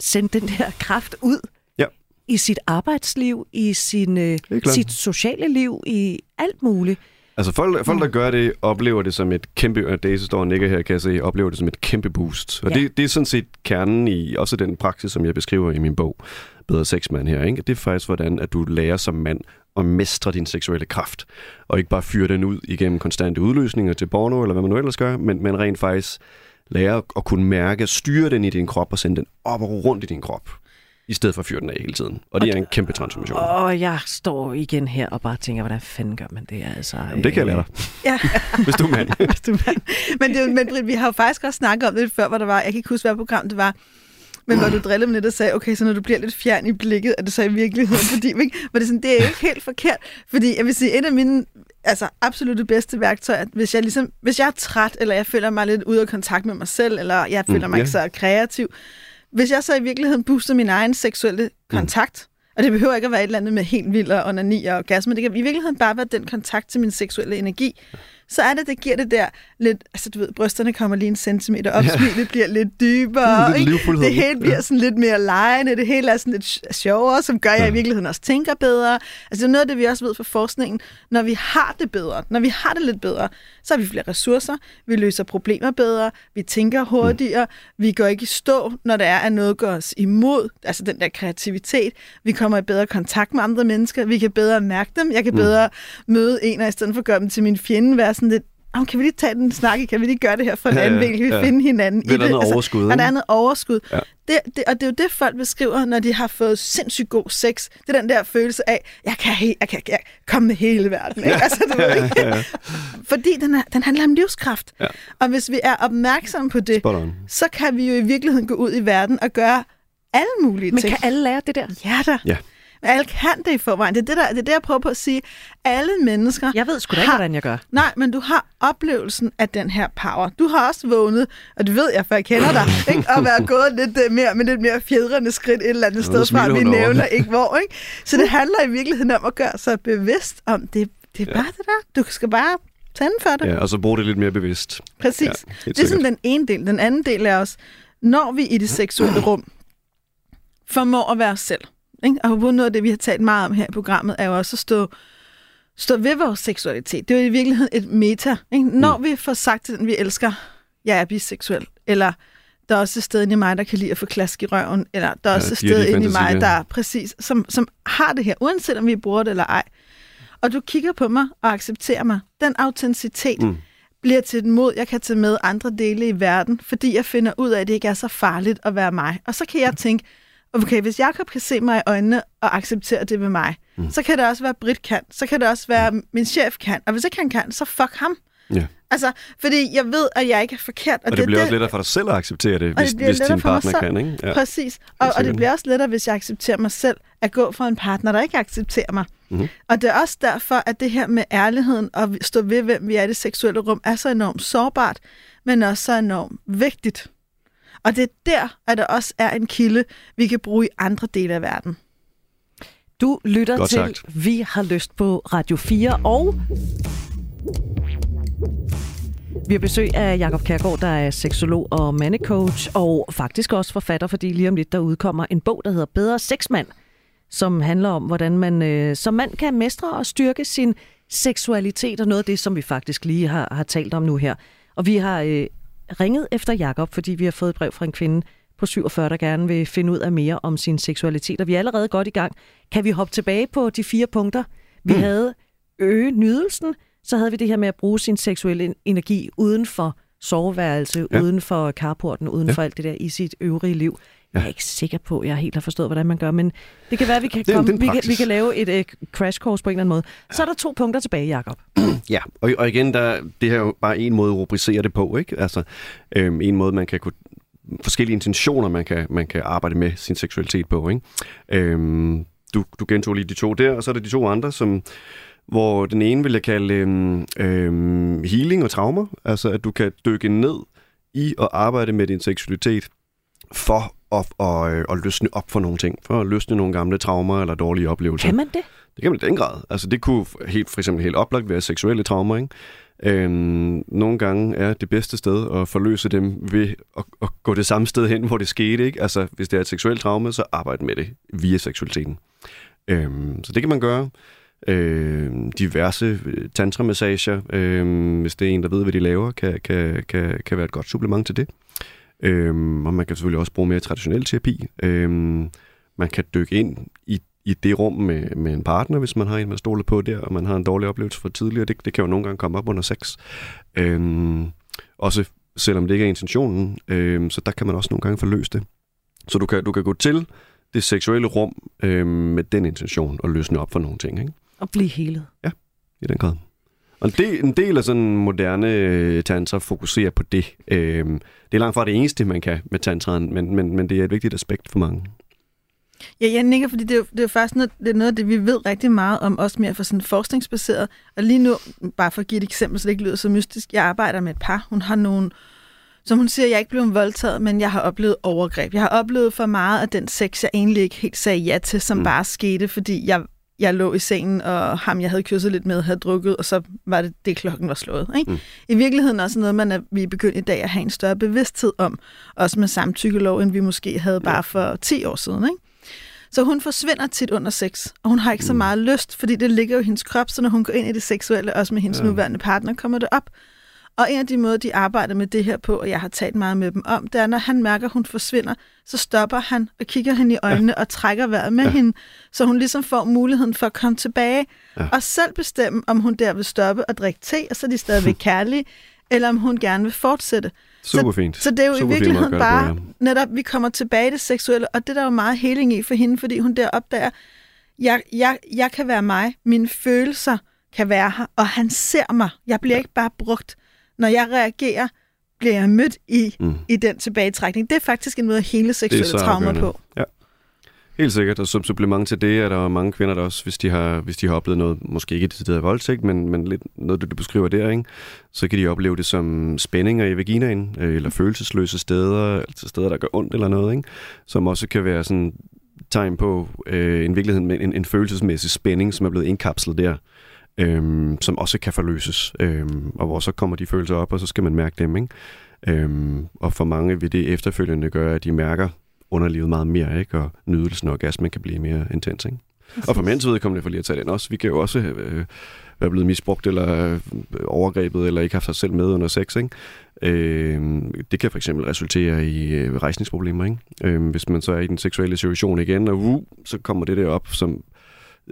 sendt den der kraft ud ja. i sit arbejdsliv, i sin, øh, sit sociale liv, i alt muligt. Altså folk, folk, der mm. gør det, oplever det som et kæmpe, og Daisy står og nikker her, kan jeg se, oplever det som et kæmpe boost. Og ja. det, det er sådan set kernen i også den praksis, som jeg beskriver i min bog, Bedre Sexmand her. Ikke? Det er faktisk, hvordan at du lærer som mand at mestre din seksuelle kraft, og ikke bare fyre den ud igennem konstante udløsninger til porno, eller hvad man nu ellers gør, men, men rent faktisk lære at kunne mærke, styre den i din krop og sende den op og rundt i din krop i stedet for at fyre den af hele tiden. Og det er en kæmpe transformation. Og jeg står igen her og bare tænker, hvordan fanden gør man det? Altså, Jamen, det kan jeg lære dig. Ja. Hvis du er mand. Hvis du er mand. Men, det, men Britt, vi har jo faktisk også snakket om det før, hvor der var, jeg kan ikke huske, hvad program det var, men hvor du drillede mig lidt og sagde, okay, så når du bliver lidt fjern i blikket, er det så i virkeligheden, fordi ikke? Hvor det, sådan, det er ikke helt forkert, fordi jeg vil sige, et af mine altså, absolut det bedste værktøj, at hvis jeg, ligesom, hvis jeg er træt, eller jeg føler mig lidt ude af kontakt med mig selv, eller jeg føler mm, mig yeah. ikke så kreativ, hvis jeg så i virkeligheden booster min egen seksuelle mm. kontakt, mm. og det behøver ikke at være et eller andet med helt vild og onani og orgasme, det kan i virkeligheden bare være den kontakt til min seksuelle energi, så er det, det giver det der lidt, altså du ved, brysterne kommer lige en centimeter op, ja. smilet bliver lidt dybere, lidt ikke? det hele bliver sådan lidt mere lejende, det hele er sådan lidt sjovere, som gør, at jeg i virkeligheden også tænker bedre. Altså det er noget af det, vi også ved fra forskningen, når vi har det bedre, når vi har det lidt bedre, så har vi flere ressourcer, vi løser problemer bedre, vi tænker hurtigere, mm. vi går ikke i stå, når der er, at noget går os imod, altså den der kreativitet, vi kommer i bedre kontakt med andre mennesker, vi kan bedre mærke dem, jeg kan mm. bedre mm. møde en, og i stedet for at gøre dem til min fjende, være sådan lidt, oh, kan vi lige tage den snak, kan vi lige gøre det her for en ja, anden vinkel, kan vi ja. finde hinanden det i det? Andet altså, overskud, der er andet overskud. Ja. Det, det, og det er jo det, folk beskriver, når de har fået sindssygt god sex. Det er den der følelse af, jeg kan, he, jeg kan, jeg kan komme med hele verden. Ikke? Altså, du ved, ikke? Ja, ja. Fordi den, er, den handler om livskraft. Ja. Og hvis vi er opmærksomme på det, så kan vi jo i virkeligheden gå ud i verden og gøre alle mulige Men ting. Men kan alle lære det der? Ja da. Ja. Men alle kan det i forvejen. Det er det, der, det er det, jeg prøver på at sige. Alle mennesker... Jeg ved sgu da ikke, hvordan jeg gør. Nej, men du har oplevelsen af den her power. Du har også vågnet, og det ved jeg, for jeg kender dig, ikke? og været gået lidt uh, mere med lidt mere fjedrende skridt et eller andet sted fra, vi nævner ikke hvor. Ikke? Så det handler i virkeligheden om at gøre sig bevidst om, det, det er bare ja. det der. Du skal bare tænde for det. Ja, og så bruge det lidt mere bevidst. Præcis. Ja, det er sådan den ene del. Den anden del er også, når vi i det seksuelle rum formår at være os selv, ikke? Og noget af det, vi har talt meget om her i programmet, er jo også at stå, stå ved vores seksualitet. Det er jo i virkeligheden et meta. Ikke? Når mm. vi får sagt til den, vi elsker, jeg er biseksuel, eller der er også et sted inde i mig, der kan lide at få klask i røven, eller der er ja, også et sted inde i mig, der er præcis, som, som har det her, uanset om vi bruger det eller ej. Og du kigger på mig og accepterer mig. Den autenticitet, mm. bliver til et mod, jeg kan tage med andre dele i verden, fordi jeg finder ud af, at det ikke er så farligt at være mig. Og så kan jeg tænke, okay, hvis Jacob kan se mig i øjnene og acceptere det ved mig, mm. så kan det også være Brit kan, så kan det også være min chef kan, og hvis ikke han kan, så fuck ham. Ja. Altså, fordi jeg ved, at jeg ikke er forkert. Og, og det, det bliver det, også lettere for dig selv at acceptere det, hvis, det hvis din partner kan, ikke? Ja. Præcis. Og, og det bliver også lettere, hvis jeg accepterer mig selv, at gå for en partner, der ikke accepterer mig. Mm-hmm. Og det er også derfor, at det her med ærligheden og stå ved, hvem vi er i det seksuelle rum, er så enormt sårbart, men også så enormt vigtigt. Og det er der, at der også er en kilde, vi kan bruge i andre dele af verden. Du lytter Godt til sagt. Vi har lyst på Radio 4, og vi har besøg af Jakob Kærgaard, der er seksolog og mandecoach, og faktisk også forfatter, fordi lige om lidt der udkommer en bog, der hedder Bedre Sexmand, som handler om, hvordan man øh, som mand kan mestre og styrke sin seksualitet, og noget af det, som vi faktisk lige har, har talt om nu her. Og vi har øh, ringet efter Jakob, fordi vi har fået et brev fra en kvinde på 47, der gerne vil finde ud af mere om sin seksualitet, og vi er allerede godt i gang. Kan vi hoppe tilbage på de fire punkter? Vi mm. havde øge nydelsen, så havde vi det her med at bruge sin seksuelle energi uden for soveværelse, ja. uden for carporten, uden ja. for alt det der i sit øvrige liv. Jeg er ikke sikker på, at jeg helt har forstået, hvordan man gør, men det kan være, at vi kan, det, komme, vi kan, vi kan lave et uh, crash course på en eller anden måde. Så er der to punkter tilbage, Jacob. Ja, og, og igen, der, det her er jo bare en måde at rubricere det på, ikke? Altså, øhm, en måde, man kan kunne forskellige intentioner, man kan, man kan arbejde med sin seksualitet på, ikke? Øhm, du, du gentog lige de to der, og så er der de to andre, som hvor den ene vil jeg kalde øhm, øhm, healing og traumer, altså at du kan dykke ned i at arbejde med din seksualitet for at, at, at, at løsne op for nogle ting, for at løsne nogle gamle traumer eller dårlige oplevelser. Kan man det? Det kan man i den grad. Altså det kunne helt, for eksempel helt oplagt være seksuelle traumer, ikke? Øhm, nogle gange er det bedste sted at forløse dem ved at, at gå det samme sted hen, hvor det skete. Ikke? Altså, hvis det er et seksuelt traume, så arbejde med det via seksualiteten. Øhm, så det kan man gøre øh, diverse øh, tantramassager, øh, hvis det er en, der ved, hvad de laver, kan, kan, kan, kan være et godt supplement til det. Øh, og man kan selvfølgelig også bruge mere traditionel terapi. Øh, man kan dykke ind i, i det rum med, med en partner, hvis man har en, man stoler på der, og man har en dårlig oplevelse for tidligere. Det, det kan jo nogle gange komme op under sex. Øh, også selvom det ikke er intentionen. Øh, så der kan man også nogle gange forløse det. Så du kan, du kan gå til det seksuelle rum øh, med den intention og løsne op for nogle ting. Ikke? Og blive helet. Ja, i den grad. Og en del, en del af sådan moderne øh, tantra fokuserer på det. Øhm, det er langt fra det eneste, man kan med tantraen, men, men, men det er et vigtigt aspekt for mange. Ja, jeg nikker, fordi det er, det er faktisk noget, det er noget af det, vi ved rigtig meget om, også mere for sådan forskningsbaseret. Og lige nu, bare for at give et eksempel, så det ikke lyder så mystisk, jeg arbejder med et par. Hun har nogle, som hun siger, jeg er ikke blevet voldtaget, men jeg har oplevet overgreb. Jeg har oplevet for meget af den sex, jeg egentlig ikke helt sagde ja til, som mm. bare skete, fordi jeg jeg lå i sengen, og ham, jeg havde kysset lidt med, havde drukket, og så var det det, klokken var slået. Ikke? Mm. I virkeligheden også noget, man er, vi er begyndt i dag at have en større bevidsthed om, også med samtykkelov, end vi måske havde bare for 10 år siden. Ikke? Så hun forsvinder tit under sex, og hun har ikke så mm. meget lyst, fordi det ligger jo i hendes krop, så når hun går ind i det seksuelle, også med hendes ja. nuværende partner, kommer det op. Og en af de måder, de arbejder med det her på, og jeg har talt meget med dem om, det er, når han mærker, at hun forsvinder, så stopper han og kigger hende i øjnene ja. og trækker vejret med ja. hende, så hun ligesom får muligheden for at komme tilbage ja. og selv bestemme, om hun der vil stoppe og drikke te, og så er de stadigvæk kærlige, eller om hun gerne vil fortsætte. Super fint. Så, så det er jo Super i virkeligheden bare, på, ja. netop, vi kommer tilbage i det seksuelle, og det der er jo meget heling i for hende, fordi hun der opdager, jeg, jeg, jeg kan være mig, mine følelser kan være her, og han ser mig. Jeg bliver ja. ikke bare brugt når jeg reagerer, bliver jeg mødt i, mm. i den tilbagetrækning. Det er faktisk en måde at hele seksuelle traumer på. Ja. Helt sikkert, og som supplement til det er der mange kvinder, der også, hvis de har, hvis de har oplevet noget, måske ikke det der voldtægt, men, men lidt noget, du beskriver der, ikke? så kan de opleve det som spændinger i vaginaen, øh, eller følelsesløse steder, altså steder, der gør ondt eller noget, ikke? som også kan være sådan tegn på øh, en virkelighed med en, en følelsesmæssig spænding, som er blevet indkapslet der øhm, som også kan forløses, øhm, og hvor så kommer de følelser op, og så skal man mærke dem. Ikke? Øhm, og for mange vil det efterfølgende gøre, at de mærker underlivet meget mere, ikke? og nydelsen og orgasmen kan blive mere intens. Ikke? Og for mænds vedkommende, for lige at tage den også, vi kan jo også øh, være blevet misbrugt eller øh, overgrebet, eller ikke haft sig selv med under sex. Ikke? Øh, det kan for eksempel resultere i øh, rejsningsproblemer. Ikke? Øh, hvis man så er i den seksuelle situation igen, og uh, så kommer det der op, som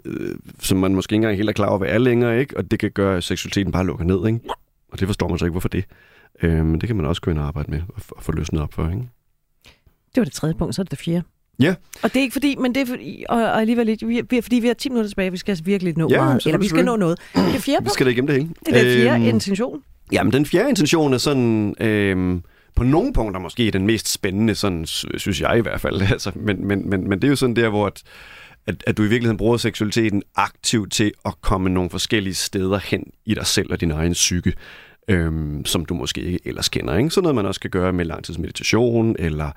øh, som man måske ikke engang helt er klar over, hvad er længere, ikke? Og det kan gøre, at seksualiteten bare lukker ned, ikke? Og det forstår man så ikke, hvorfor det. Øh, men det kan man også gå ind og arbejde med og, og få løsnet op for. Ikke? Det var det tredje punkt, så er det det fjerde. Ja. Og det er ikke fordi, men det er fordi, og, og alligevel lidt, vi, vi- fordi vi har 10 minutter tilbage, vi skal altså virkelig nå Ja, meget. Eller vi skal nå noget. Det fjerde Vi punkt, skal da igennem det hele. det er det fjerde Øhm, intention. Jamen, den fjerde intention er sådan... Øh, på nogle punkter måske den mest spændende, sådan, sy- synes jeg i hvert fald. Altså, men, men, men, men det er jo sådan der, hvor at, at, at du i virkeligheden bruger seksualiteten aktivt til at komme nogle forskellige steder hen i dig selv og din egen psyke, øhm, som du måske ikke ellers kender. Ikke? Sådan noget, man også kan gøre med langtidsmeditation, eller,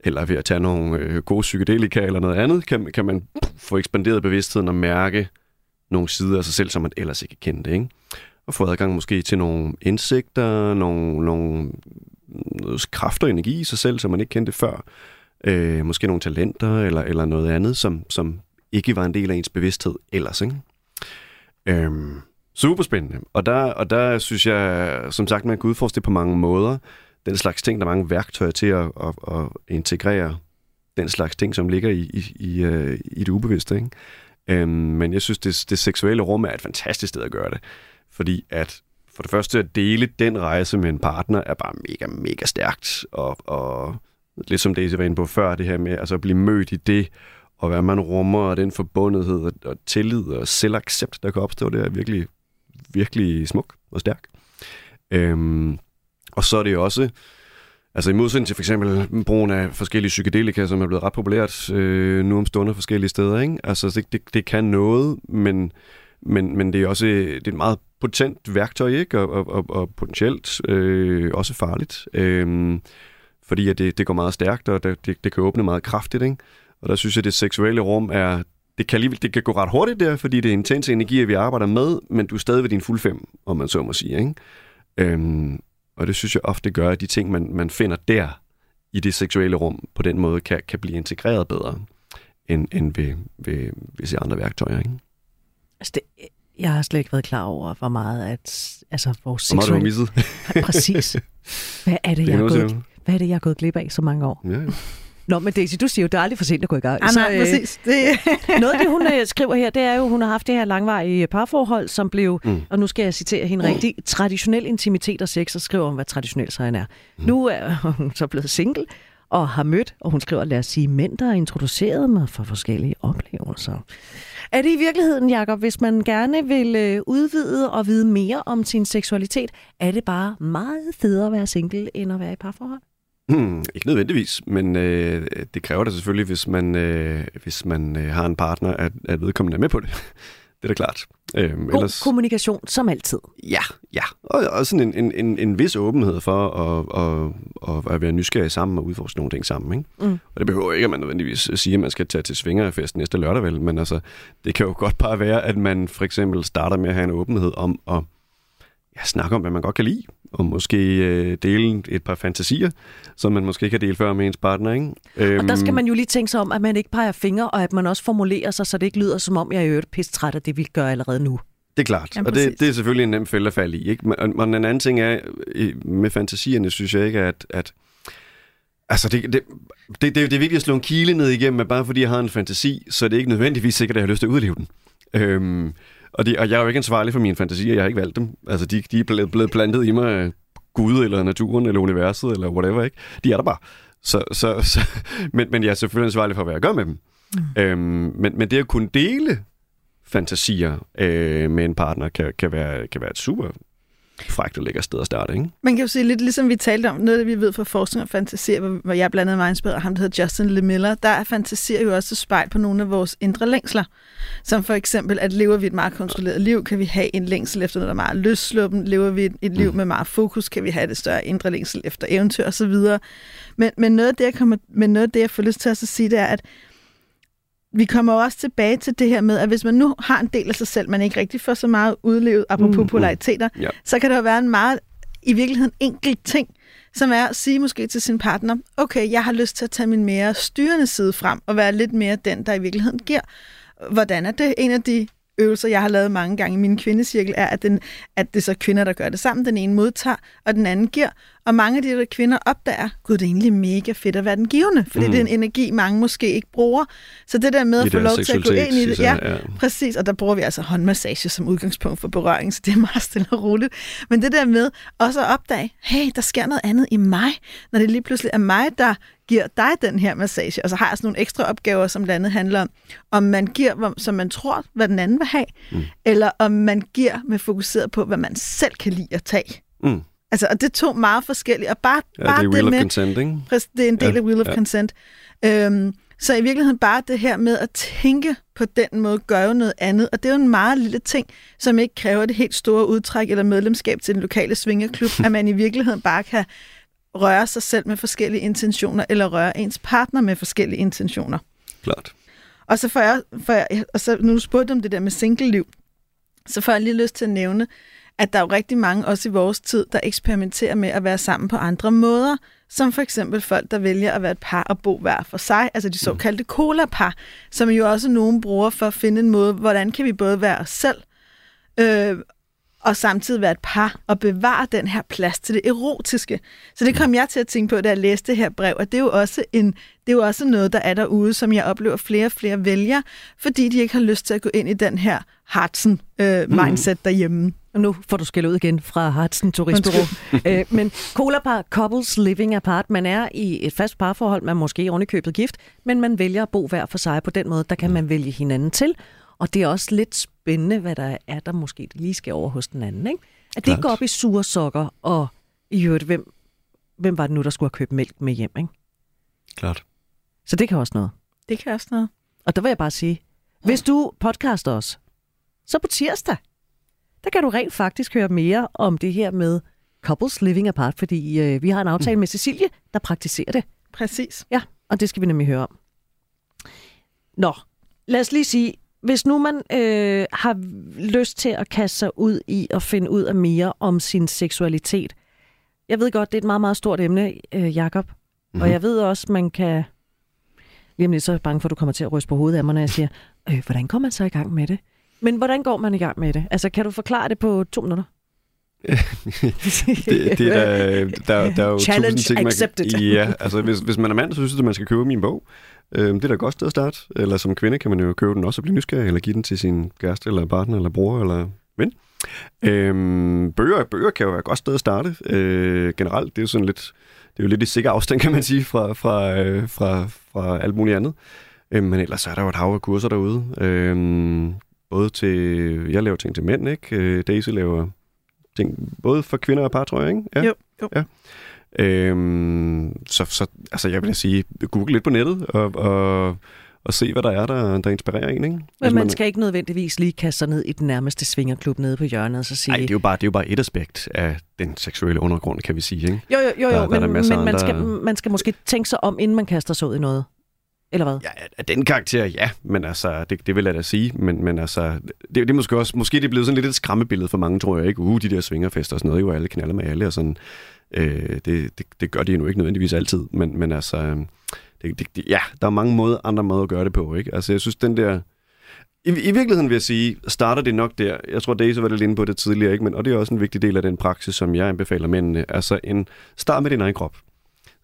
eller ved at tage nogle øh, gode psykedelika eller noget andet, kan, kan man få ekspanderet bevidstheden og mærke nogle sider af sig selv, som man ellers ikke kendte. Ikke? Og få adgang måske til nogle indsigter, nogle, nogle kræfter og energi i sig selv, som man ikke kendte før. Øh, måske nogle talenter eller, eller noget andet, som, som ikke var en del af ens bevidsthed ellers. Ikke? Øhm, super spændende. Og der, og der synes jeg, som sagt, man kan udforske det på mange måder. Den slags ting, der er mange værktøjer til at, at, at integrere den slags ting, som ligger i, i, i, øh, i det ubevidste. Ikke? Øhm, men jeg synes, det, det seksuelle rum er et fantastisk sted at gøre det. Fordi at for det første at dele den rejse med en partner er bare mega, mega stærkt. Og, og lidt som Daisy var inde på før, det her med altså at blive mødt i det, og hvad man rummer, og den forbundethed og, tillid og selvaccept, der kan opstå, det er virkelig, virkelig smuk og stærk. Øhm, og så er det jo også, altså i modsætning til for eksempel brugen af forskellige psykedelika, som er blevet ret populært øh, nu om stunder forskellige steder, ikke? Altså det, det, det kan noget, men, men, men det er også det er et meget potent værktøj, ikke? Og, og, og, og potentielt øh, også farligt. Øh, fordi at det, det går meget stærkt, og det, det, det kan åbne meget kraftigt, ikke? Og der synes jeg, at det seksuelle rum er... Det kan, alligevel, det kan gå ret hurtigt der, fordi det er intense energier, vi arbejder med, men du er stadig ved din fuld fem, om man så må sige. Ikke? Øhm, og det synes jeg ofte gør, at de ting, man, man finder der i det seksuelle rum, på den måde kan, kan blive integreret bedre, end, end ved, ved, ved se andre værktøjer. Ikke? Altså det, jeg har slet ikke været klar over, hvor meget at, altså, vores Hvor meget du har seksuelle... misset. Præcis. Hvad er det, Det jeg er har noget, gået, hvad er det, jeg har gået glip af så mange år? Ja, ja. Nå, men Daisy, du siger jo, det er aldrig for sent at gå i gang. Ah, nej, øh, præcis. Det, Noget af det, hun øh, skriver her, det er jo, hun har haft det her langvarige parforhold, som blev, Mm. mm. og nu skal jeg citere hende rigtigt, traditionel intimitet og sex, og skriver om, hvad traditionel så han er. Mm. Nu er hun så blevet single, og har mødt, og hun skriver, lad os sige, mænd, der har introduceret mig for forskellige oplevelser. Er det i virkeligheden, Jacob, hvis man gerne vil øh, udvide og vide mere om sin seksualitet, er det bare meget federe at være single, end at være i parforhold? Hmm, ikke nødvendigvis, men øh, det kræver det selvfølgelig, hvis man, øh, hvis man øh, har en partner, at, at vedkommende er med på det. det er da klart. Øhm, God Ellers... kommunikation, som altid. Ja, ja. Og, og sådan en, en, en, en vis åbenhed for at, at, at, at være nysgerrig sammen og udforske nogle ting sammen. Ikke? Mm. Og det behøver ikke, at man nødvendigvis sige, at man skal tage til svingerfest næste lørdag, vel? Men altså, det kan jo godt bare være, at man for eksempel starter med at have en åbenhed om at ja, snakke om, hvad man godt kan lide, og måske øh, dele et par fantasier, som man måske ikke har delt før med ens partner. Ikke? Øhm, Og der skal man jo lige tænke sig om, at man ikke peger fingre, og at man også formulerer sig, så det ikke lyder som om, jeg er øvrigt pisse træt af det, vi gør allerede nu. Det er klart, Ja, og det, præcis. det er selvfølgelig en nem fælde at falde i. Ikke? Men, og en anden ting er, med fantasierne synes jeg ikke, at... at altså, det, det, det, det, det er vigtigt at slå en kile ned igennem, at bare fordi jeg har en fantasi, så er det ikke nødvendigvis sikkert, at jeg har lyst til at udleve den. Øhm, og, det, og jeg er jo ikke ansvarlig for mine fantasier, jeg har ikke valgt dem. Altså, de, de er blevet, plantet i mig af Gud, eller naturen, eller universet, eller whatever, ikke? De er der bare. Så, så, så, men, men jeg er selvfølgelig ansvarlig for, hvad jeg gør med dem. Mm. Øhm, men, men det at kunne dele fantasier øh, med en partner kan, kan, være, kan være et super frækt og lækkert sted at starte, ikke? Man kan jo sige lidt ligesom vi talte om, noget af det vi ved fra forskning og fantasier, hvor- jeg blandt andet var inspireret af ham, der hedder Justin LeMiller, der er fantasier jo også et spejl på nogle af vores indre længsler. Som for eksempel, at lever vi et meget kontrolleret liv, kan vi have en længsel efter noget, der er meget løssluppen. Lever vi et, et liv med meget fokus, kan vi have det større indre længsel efter eventyr osv. Men, men noget af det, jeg, kommer, men noget af det, jeg får lyst til at sige, det er, at vi kommer jo også tilbage til det her med, at hvis man nu har en del af sig selv, man ikke rigtig får så meget udlevet, apropos Mm, mm, polariteter, Ja. så kan der jo være en meget, i virkeligheden enkelt ting, som er at sige måske til sin partner, okay, jeg har lyst til at tage min mere styrende side frem, og være lidt mere den, der i virkeligheden giver. Hvordan er det? En af de øvelser, jeg har lavet mange gange i min kvindecirkel, er, at, den, at det er så kvinder, der gør det sammen. Den ene modtager, og den anden giver. Og mange af de der kvinder opdager, gud, det er egentlig mega fedt at være den givende, fordi mm. det er en energi, mange måske ikke bruger. Så det der med at I få lov til at gå ind i det, ja. præcis, og der bruger vi altså håndmassage som udgangspunkt for berøring, så det er meget stille og roligt. Men det der med også at opdage, hey, der sker noget andet i mig, når det lige pludselig er mig, der giver dig den her massage, og så har jeg sådan nogle ekstra opgaver, som blandt andet handler om, om man giver, som man tror, hvad den anden vil have, mm. eller om man giver med fokuseret på, hvad man selv kan lide at tage. Mm. Altså, og det er to meget forskellige, og bare, Ja, bare det er det Wheel of med, Consent, ikke? Det er en del Ja, af Wheel of ja. Consent. Øhm, så i virkeligheden bare det her med at tænke på den måde, gør jo noget andet. Og det er jo en meget lille ting, som ikke kræver det helt store udtræk eller medlemskab til den lokale svingerklub, at man i virkeligheden bare kan røre sig selv med forskellige intentioner, eller røre ens partner med forskellige intentioner. Klart. Og så får jeg, får jeg og så, nu du spurgte om det der med single-liv, så får jeg lige lyst til at nævne, at der er jo rigtig mange, også i vores tid, der eksperimenterer med at være sammen på andre måder, som for eksempel folk, der vælger at være et par og bo hver for sig, altså de såkaldte cola-par, som jo også nogen bruger for at finde en måde, hvordan kan vi både være os selv, øh, og samtidig være et par og bevare den her plads til det erotiske. Så det kom jeg til at tænke på, da jeg læste det her brev, at det er jo også, en, det er jo også noget, der er derude, som jeg oplever flere og flere vælger, fordi de ikke har lyst til at gå ind i den her Hartsen-mindset øh, derhjemme. Og nu får du skæld ud igen fra Hartsen Turistbureau. øh, men cola par couples living apart. Man er i et fast parforhold, man måske oven i købet gift, men man vælger at bo hver for sig. På den måde, der kan man vælge hinanden til. Og det er også lidt spændende, hvad der er, der måske lige skal over hos den anden. Ikke? At det Klart. går op i sure sokker, og i øvrigt, hvem, hvem var det nu, der skulle have købt mælk med hjem? Ikke? Klart. Så det kan også noget. Det kan også noget. Og der vil jeg bare sige, hvis du podcaster os, så på tirsdag, der kan du rent faktisk høre mere om det her med couples living apart, fordi øh, vi har en aftale med Cecilie, der praktiserer det. Præcis. Ja, og det skal vi nemlig høre om. Nå, lad os lige sige, hvis nu man øh, har lyst til at kaste sig ud i at finde ud af mere om sin seksualitet. Jeg ved godt, det er et meget, meget stort emne, øh, Jakob. Mm-hmm. Og jeg ved også, man kan... Lige om lidt, så er jeg bange for, at du kommer til at ryste på hovedet af mig, når jeg siger, øh, hvordan går man så i gang med det? Men hvordan går man i gang med det? Altså, kan du forklare det på to minutter? Det, det er der, der, der er jo Challenge tusind ting, man accepted. kan, Ja, altså hvis, hvis man er mand, så synes jeg, at man skal købe min bog. Øhm, det er da et godt sted at starte. Eller som kvinde kan man jo købe den også og blive nysgerrig, eller give den til sin kæreste, eller partner, eller bror, eller ven. Øhm, bøger, bøger kan jo være et godt sted at starte. Øh, generelt, det er jo sådan lidt, det er jo lidt i sikker afstand, kan man sige, fra, fra, øh, fra, fra alt muligt andet. Øhm, men ellers er der jo et hav af kurser derude. Øhm, både til, jeg laver ting til mænd, ikke? Øh, Daisy laver ting både for kvinder og par, tror jeg, ikke? Ja. Jo, jo. Ja. Øhm, så, så altså, jeg vil sige, google lidt på nettet og, og, og se, hvad der er, der, der inspirerer en, ikke? Men Hvis man skal ikke nødvendigvis lige kaste sig ned i den nærmeste svingerklub nede på hjørnet og så sige... Nej, det er jo bare det er jo bare et aspekt af den seksuelle undergrund, kan vi sige, ikke? Jo, jo, jo, jo der er men, der men man, andre- skal, man skal måske tænke sig om, inden man kaster sig ud i noget. Eller hvad? Ja, af den karakter, ja, men altså, det, det vil jeg da sige, men, men altså, det, det er måske også, måske det er blevet sådan lidt et skræmmebillede for mange, tror jeg, ikke? Uh, de der svingerfester og sådan noget, jo alle knaller med alle og sådan. Øh, det, det, det gør de jo ikke nødvendigvis altid, men, men altså, øhm, det, det, det, ja, der er mange måder, andre måder at gøre det på, ikke? Altså, jeg synes, den der, i, I virkeligheden vil jeg sige, starter det nok der. Jeg tror, Daisy var lidt inde på det tidligere, ikke? Men, og det er også en vigtig del af den praksis, som jeg anbefaler mændene. Altså, en, start med din egen krop.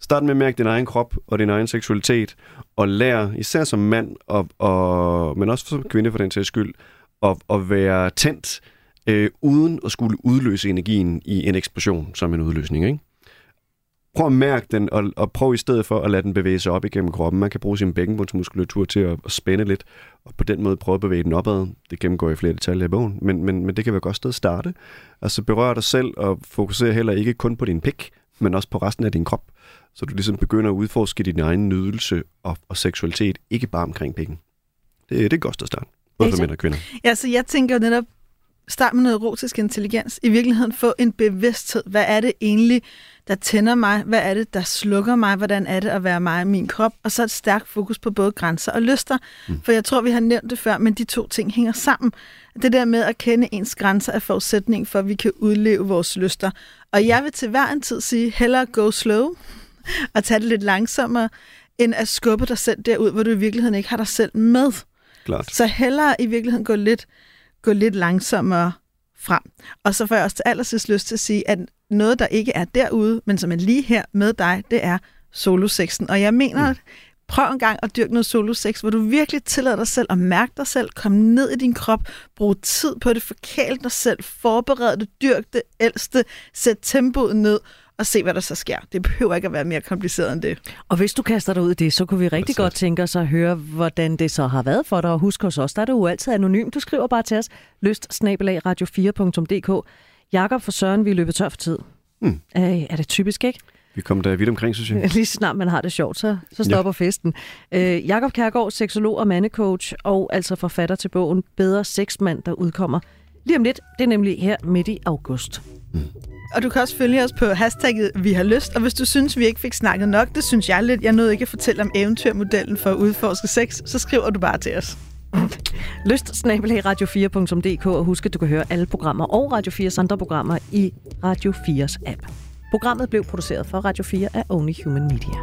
Start med at mærke din egen krop og din egen seksualitet, og lær, især som mand, og, og, men også som kvinde for den sags skyld, at, at være tændt, øh, uden at skulle udløse energien i en eksplosion som en udløsning. Ikke? Prøv at mærke den, og, og prøv i stedet for at lade den bevæge sig op igennem kroppen. Man kan bruge sin bækkenbundsmuskulatur til at, at spænde lidt, og på den måde prøve at bevæge den opad. Det gennemgår i flere detaljer i bogen, men, men, men det kan være et godt sted at starte. Altså berør dig selv, og fokuser heller ikke kun på din pik, men også på resten af din krop. Så du ligesom begynder at udforske din egen nydelse og, og seksualitet, ikke bare omkring pikken. Det, det er godt at starte, både for mænd og kvinder. Ja, så jeg tænker jo netop, start med noget erotisk intelligens. I virkeligheden få en bevidsthed. Hvad er det egentlig, der tænder mig? Hvad er det, der slukker mig? Hvordan er det at være mig og min krop? Og så et stærkt fokus på både grænser og lyster. Mm. For jeg tror, vi har nævnt det før, men de to ting hænger sammen. Det der med at kende ens grænser er forudsætning for, at vi kan udleve vores lyster. Og jeg vil til hver en tid sige, hellere go slow og tage det lidt langsommere, end at skubbe dig selv derud, hvor du i virkeligheden ikke har dig selv med. Klart. Så hellere i virkeligheden gå lidt, gå lidt langsommere frem. Og så får jeg også til allersidst lyst til at sige, at noget, der ikke er derude, men som er lige her med dig, det er solosexen. Og jeg mener, mm. prøv en gang at dyrke noget solosex, hvor du virkelig tillader dig selv at mærke dig selv, komme ned i din krop, bruge tid på det, forkæle dig selv, forberede det, dyrke det, ældste, sæt tempoet ned, og se, hvad der så sker. Det behøver ikke at være mere kompliceret end det. Og hvis du kaster dig ud i det, så kunne vi rigtig Præcis. godt tænke os at høre, hvordan det så har været for dig. Og husk os, der er det jo altid anonym. Du skriver bare til os, lyst radio4.dk. Jakob for Søren, vi er løbet tør for tid. Hmm. Øh, er det typisk, ikke? Vi kommer da vidt omkring, synes jeg. Lige snart man har det sjovt, så, så stopper ja. festen. Øh, Jakob Kærgaard, seksolog og mandecoach, og altså forfatter til bogen Bedre Sexmand, der udkommer lige om lidt. Det er nemlig her midt i august. Mm. Og du kan også følge os på hashtagget Vi har lyst. Og hvis du synes, vi ikke fik snakket nok, det synes jeg lidt. Jeg nåede ikke at fortælle om eventyrmodellen for at udforske sex, så skriver du bare til os. Lyst radio4.dk og husk, at du kan høre alle programmer og Radio 4's andre programmer i Radio 4's app. Programmet blev produceret for Radio 4 af Only Human Media.